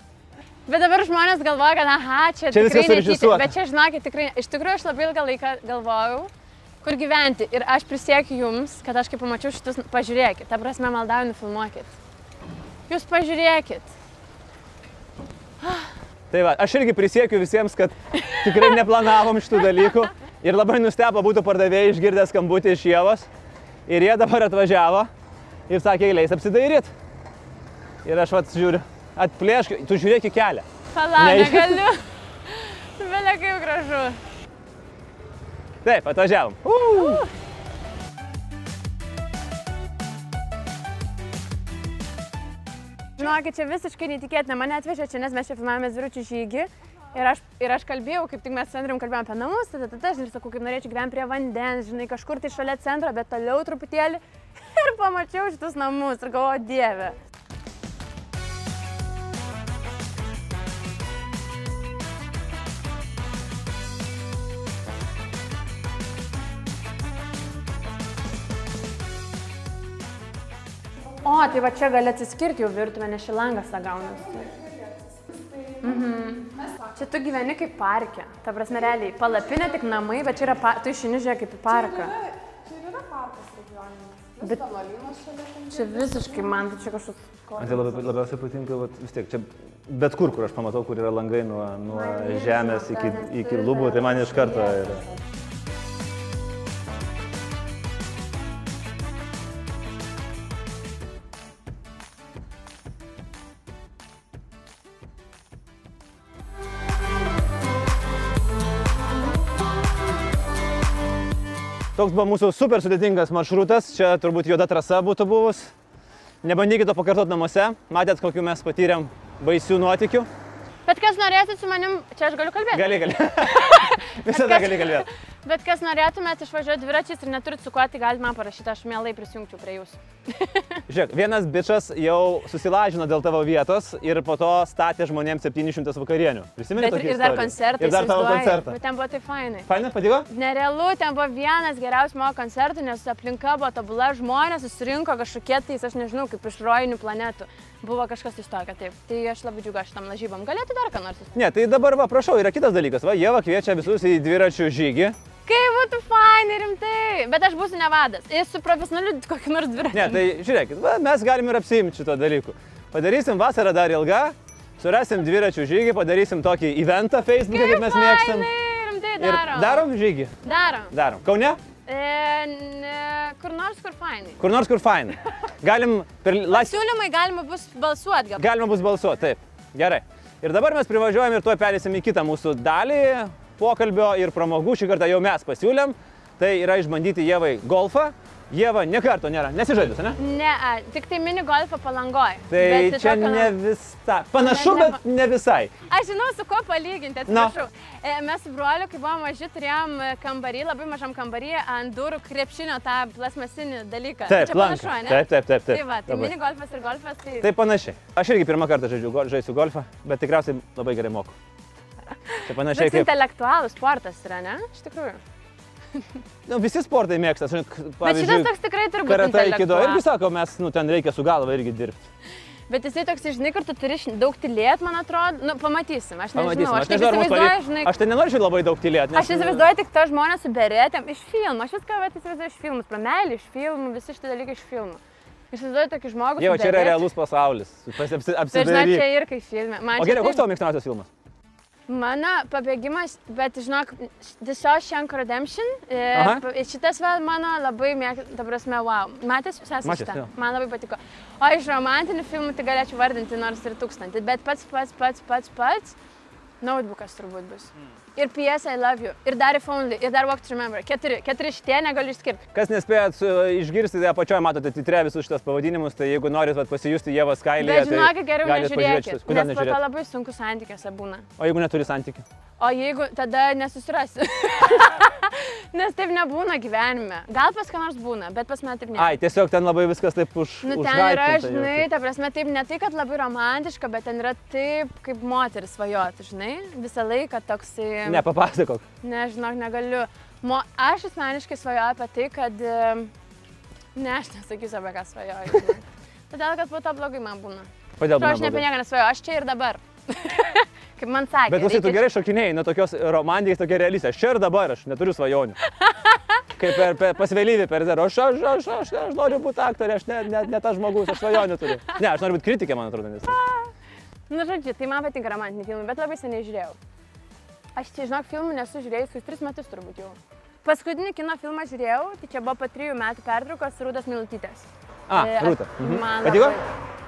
[SPEAKER 3] Bet dabar žmonės galvoja, kad aha, čia,
[SPEAKER 4] Čia
[SPEAKER 3] tikrai
[SPEAKER 4] viskas
[SPEAKER 3] netyčia.
[SPEAKER 4] surežisuota.
[SPEAKER 3] Bet čia, žinokit, tikrai, iš tikrųjų aš labai ilgą laiką galvojau, kur gyventi. Ir aš prisiekiu jums, kad aš kai pamačiau šitus, pažiūrėkit, ta prasme, maldauju, nufilmuokit. Jūs pažiūrėkit.
[SPEAKER 4] Tai va, aš irgi prisiekiu visiems, kad tikrai neplanavom šitų dalykų. Ir labai nustebo būtų pardavėjai išgirdę skambutį iš Jėvos. Ir jie dabar atvažiavo ir sakė, eiliais apsidairyti. Ir aš vat žiūriu, atplėšk, tu žiūrėk į kelią.
[SPEAKER 3] Pala,
[SPEAKER 4] Ne-
[SPEAKER 3] negaliu. Vėlia kaip gražu.
[SPEAKER 4] Taip, atvažiavom. Uh!
[SPEAKER 3] Žinokit, čia visiškai netikėtina. Mane atvežė čia, nes mes čia filmavome dviračių žygį. Ir aš, ir aš kalbėjau, kaip tik mes su Andrium kalbėjome apie namus, tada, tada, žinai, sakau, kaip norėčiau gyventi prie vandens, žinai, kažkur tai šalia centro, bet toliau truputėlį. [laughs] Ir pamačiau šitus namus ir galvoju, dieve. O, tai va čia gali atsiskirti jau virtuvę, nes šį langą sagaunasi. Mhm. Čia tu gyveni kaip parke. Ta prasme, realiai, palapinė tik namai, bet čia yra, pa... tu išini žiūrėk kaip į parką.
[SPEAKER 7] Čia ir yra parkas regioninis.
[SPEAKER 3] Bet-. Čia visiškai man tai čia kažkoks...
[SPEAKER 4] Man tai labai, labiausiai patinka, vat, vis tiek, čia bet kur, kur aš pamatau, kur yra langai nuo, nuo žemės iki, iki lubų, tai man iš karto yra. Toks buvo mūsų super sudėtingas maršrutas, čia turbūt juoda trasa būtų buvus. Nebandykite to pakartoti namuose, matėt, kokiu mes patyrėm baisių nuotikių.
[SPEAKER 3] Bet kas norėsit su manim, čia aš galiu kalbėti.
[SPEAKER 4] Gali, gali. [laughs] Visada gali kalbėti.
[SPEAKER 3] Bet kas norėtumėt išvažiuoti dviračiais ir neturit su kuo, tai galite man parašyti, aš mielai prisijungčiau prie jūsų. [laughs]
[SPEAKER 4] Žiūrėk, vienas bičias jau susilažino dėl tavo vietos ir po to statė žmonėms 700 vakarienių. Prisimeni tokį
[SPEAKER 3] ir dar koncertą.
[SPEAKER 4] Ir dar tavo koncertą.
[SPEAKER 3] Bet ten buvo tai fainai.
[SPEAKER 4] Faina, patiko?
[SPEAKER 3] Nerealu, ten buvo vienas geriausių mano koncertų, nes aplinka buvo tobula, žmonės susirinko kažkokie tais, aš nežinau, kaip iš rojinių planetų. Buvo kažkas iš tokio, taip. Tai aš labai džiugu šitam lažybom. Galėtų dar ką nors.
[SPEAKER 4] Ne, tai dabar va, prašau, yra kitas dalykas. Va, Jėva kviečia visus į dviračių žygį.
[SPEAKER 3] Kaip būtų fainai, rimtai. Bet aš būsiu nevadas. Jis su profesionaliu kokiu nors dviračiu.
[SPEAKER 4] Ne, tai žiūrėkit, va, mes galim ir apsiimti šito dalyku. Padarysim vasarą dar ilgą, surasim dviračių žygį, padarysim tokį eventą Facebook'e, kaip mes mėgstam.
[SPEAKER 3] Fainai, rimtai
[SPEAKER 4] Ir
[SPEAKER 3] darom.
[SPEAKER 4] darom žygį.
[SPEAKER 3] Darom.
[SPEAKER 4] Darom. Kaune?
[SPEAKER 3] E, ne, kur nors, kur fainai.
[SPEAKER 4] Kur nors, kur fainai. Galim per [laughs] laisvę.
[SPEAKER 3] Siūlymai galima bus balsuoti, gal.
[SPEAKER 4] Galima bus balsuoti, taip. Gerai. Ir dabar mes privažiuojam ir tuo perėsim į kitą mūsų dalį pokalbio ir pramogų. Šį kartą jau mes pasiūlėm. Tai yra išbandyti Jėvai golfą. Jėva nekarto nėra, nesižaidus, ne?
[SPEAKER 3] Ne, a, tik tai mini golfą palangoj.
[SPEAKER 4] Tai
[SPEAKER 3] Bet
[SPEAKER 4] čia
[SPEAKER 3] tokio-
[SPEAKER 4] ne visai. Panašu,
[SPEAKER 3] Ne, ne,
[SPEAKER 4] bet ne visai.
[SPEAKER 3] Aš žinau, su kuo palyginti, atsiprašau. E, Mes su broliu, kai buvome maži, turėjom kambarį, labai mažam kambarį, ant durų krepšinio tą plasmasinį dalyką.
[SPEAKER 4] Taip,
[SPEAKER 3] Čia panašu, ne?
[SPEAKER 4] Taip, taip, taip, taip.
[SPEAKER 3] Tai va, tai
[SPEAKER 4] Labai.
[SPEAKER 3] mini golfas ir golfas, tai...
[SPEAKER 4] Tai panašiai. Aš irgi pirmą kartą žaidžiu, gol- žaisiu golfą, bet tikriausiai labai gerai moku. [laughs] Tai panašiai
[SPEAKER 3] Bet
[SPEAKER 4] kaip...
[SPEAKER 3] intelektualus sportas yra, ne? Iš tikrųjų.
[SPEAKER 4] Nu, visi sportai mėgsta. Aš,
[SPEAKER 3] Bet šitas
[SPEAKER 4] Pavyzdžiui,
[SPEAKER 3] toks tikrai turi būti.
[SPEAKER 4] karatai kido irgi sako, mes, nu, ten reikia su galva irgi dirbti.
[SPEAKER 3] Bet jisai toks, žinai, kur tu turi daug tylėt, man atrodo. Nu, pamatysim, aš nežinau.
[SPEAKER 4] Pamatysim.
[SPEAKER 3] Aš,
[SPEAKER 4] Aš nežinau, pavyks.
[SPEAKER 3] žinai,
[SPEAKER 4] Aš tai nenoriu labai daug tylėti.
[SPEAKER 3] Aš įsivaizduoju tik to žmonės su beretėm iš filmų. Aš viską vat įsivaizduoju iš filmų. Pramelį iš filmų, visi šitie dalykai iš filmų. Įsivaizduoju tokį žmogų.
[SPEAKER 4] Jau, čia yra realus pasaulis. Pasi- apsi-
[SPEAKER 3] Bet žinai, čia ir kai filme. Man
[SPEAKER 4] O gerai, koks tavo mėgstamiausias filmas?
[SPEAKER 3] Mano pabėgimas, bet žinok, The Shawshank Redemption. e,
[SPEAKER 4] Aha.
[SPEAKER 3] Šitas vėl mano labai mėg, ta prasme, wow. Matęs jūs esate šitą?
[SPEAKER 4] jo.
[SPEAKER 3] Man labai patiko. O iš romantinių filmų tai galėčiau vardinti nors ir tūkstantį, bet pats, pats, pats, pats, pats. Notebookas turbūt bus. Ir PS I Love You. Ir dar If Only. Ir dar Walk to Remember. Keturi. Keturi šitie negaliu išskirti.
[SPEAKER 4] Kas nespėjat su- išgirsti, tai apačioje matote titre visus šitas pavadinimus, tai jeigu norit vat, pasijusti Jėvos kailį,
[SPEAKER 3] Bet žinokit, geriau
[SPEAKER 4] galit pažiūrėti
[SPEAKER 3] nežiūrėkit. Nes po to labai sunku santykiuose būna.
[SPEAKER 4] O jeigu neturi santykių?
[SPEAKER 3] O jeigu tada nesusirasi. [laughs] Nes taip nebūna gyvenime. Gal pas ką nors būna, bet pas mane taip nėra.
[SPEAKER 4] Ai, tiesiog ten labai viskas taip už...
[SPEAKER 3] Nu, ten yra, žinai, ta prasme, taip ne tai, kad labai romantiška, bet ten yra taip, kaip moteris svajoti, žinai, visą laiką toksai...
[SPEAKER 4] Ne, papasakok.
[SPEAKER 3] Nežinau, negaliu. Mo, aš asmeniškai svajoju apie tai, kad... Ne, aš nesakysiu apie ką svajoju. [laughs] Todėl, kad po to blogai man būna.
[SPEAKER 4] Kodėl
[SPEAKER 3] Aš ne apie nieką nesvajoju, aš čia ir dabar. [laughs] kaip man sakė.
[SPEAKER 4] Bet klausyk, tu gerai šokinėjai nuo tokios romantikos, tokia realistė. Aš čia ir dabar, aš neturiu svajonių. [laughs] Kaip per, per, pasvelyvį per zero. Aš, aš, aš, aš, aš noriu būti aktorė, aš ne, ne, ne tas žmogus, aš svajonių turiu. Ne, aš noriu būti kritikė, man atrodo. Nes...
[SPEAKER 3] Na, žodžiu, tai man patinka romantiniai filmai, bet labai seniai žiūrėjau. Aš čia, žinok, filmų nesu žiūrėjus, tris metus turbūt jau. Paskutinį kino filmą žiūrėjau, tai čia buvo po trijų metų pertraukos Rūdas Milutytės.
[SPEAKER 4] A,
[SPEAKER 3] aš-
[SPEAKER 4] rūta. Mhm.
[SPEAKER 3] Man
[SPEAKER 4] Patiko?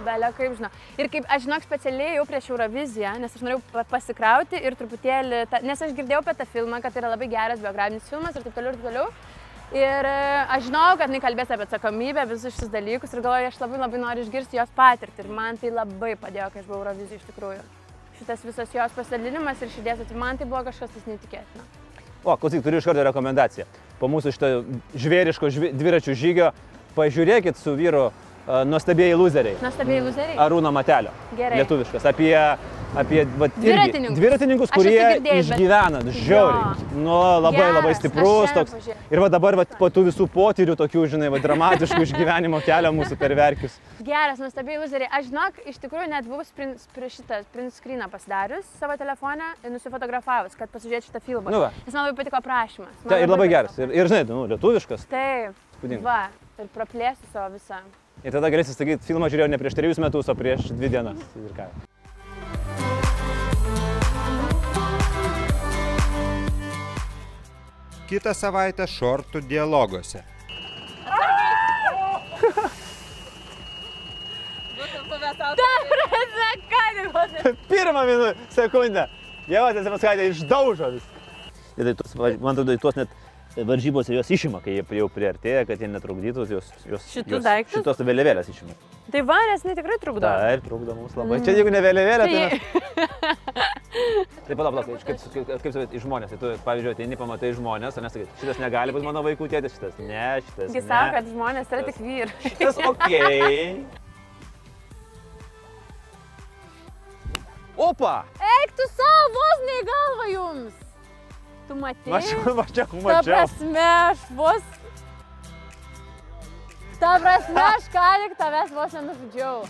[SPEAKER 3] Belė kaip žinau. Ir kaip aš žinok specialiai jau prieš Euroviziją, nes aš norėjau pa- pasikrauti ir truputėlį, ta, nes aš girdėjau apie tą filmą, kad tai yra labai geras biografinis filmas ir taip toliau ir taip toliau. Ir e, aš žinau, kad jinai kalbės apie atsakomybę, visus šitus dalykus ir galvoju, aš labai labai noriu išgirsti jos patirtį ir man tai labai padėjo, kai aš buvau Eurovizijoje iš tikrųjų. Šitas visas jos pasidalinimas ir širdies, tai man tai buvo kažkas tas netikėtina.
[SPEAKER 4] O, klausyk, turiu iš karto rekomendaciją. Po mūsų šito žvėriško žvi, dviračių žygio pažiūrėkit su vyru uh, nuostabieji loseriai.
[SPEAKER 3] Nuostabiai luzeriai.
[SPEAKER 4] Arūno Matelio.
[SPEAKER 3] Gerai.
[SPEAKER 4] Lietuviškas. Apie, apie vat,
[SPEAKER 3] Dviratininkus.
[SPEAKER 4] dviratininkus, kurie išgyvena žiauriai. Nu, labai
[SPEAKER 3] Geras,
[SPEAKER 4] labai stiprus toks. Ir va dabar vat, po tų visų potyrių, tokių, žinai, va, dramatiškų [laughs] išgyvenimo kelio mūsų per verkius.
[SPEAKER 3] Geras, nuostabiai luzeriai. Aš žinok, iš tikrųjų net buvau print, prie šitą print screeną pasidarius savo telefoną ir nusifotografavus, kad pasižiūrėčiau šitą filmą.
[SPEAKER 4] Nu va.
[SPEAKER 3] Nes man labai patiko aprašymas.
[SPEAKER 4] Ta, ir labai
[SPEAKER 3] patiko.
[SPEAKER 4] geras. Ir, ir žinai, nu, lietuviškas.
[SPEAKER 3] Taip.
[SPEAKER 4] Įspūdinga.
[SPEAKER 3] Va, ir praplėsiu savo visą.
[SPEAKER 4] Ir tada galėsi sakyti, filmą žiūrėjau ne prieš trejus metus, o prieš dvi dienas. Ir ką.
[SPEAKER 2] Kitą savaitę šortų dialoguose.
[SPEAKER 4] Pirmą minutę, sekundę. Jau atsipraskaitė išdaužo viską. Tai man atrodo, tuos net varžybose jos išima, kai jie jau priartėja, kad jie netrukdytų, jos, jos,
[SPEAKER 3] Šitų
[SPEAKER 4] jos
[SPEAKER 3] daiktus?
[SPEAKER 4] šitos vėliavėlės išima.
[SPEAKER 3] Tai va, nes jinai tikrai trukdo.
[SPEAKER 4] Taip, trukdo mums labai. Čia jeigu ne vėliavėlė, tai...
[SPEAKER 3] Tai- [laughs]
[SPEAKER 4] Tai palauk, palauk, kaip, kaip, kaip sakyt, į žmonės. Tai tu, pavyzdžiui, ateini, pamatai žmonės, o nesakai, šitas negali būti mano vaikų tėtis, šitas ne, šitas. Ne.
[SPEAKER 3] sako, kad žmonės yra tik vyrai.
[SPEAKER 4] Šitas ok. [laughs] Opa!
[SPEAKER 3] Eik tu savo, vos ne į galvą jums. Tu matai?
[SPEAKER 4] Mačiau, [laughs] mačiau,
[SPEAKER 3] Ta
[SPEAKER 4] mačiau.
[SPEAKER 3] prasme, aš vos... Ta prasme, aš ką tik tavęs vos nenužudžiau.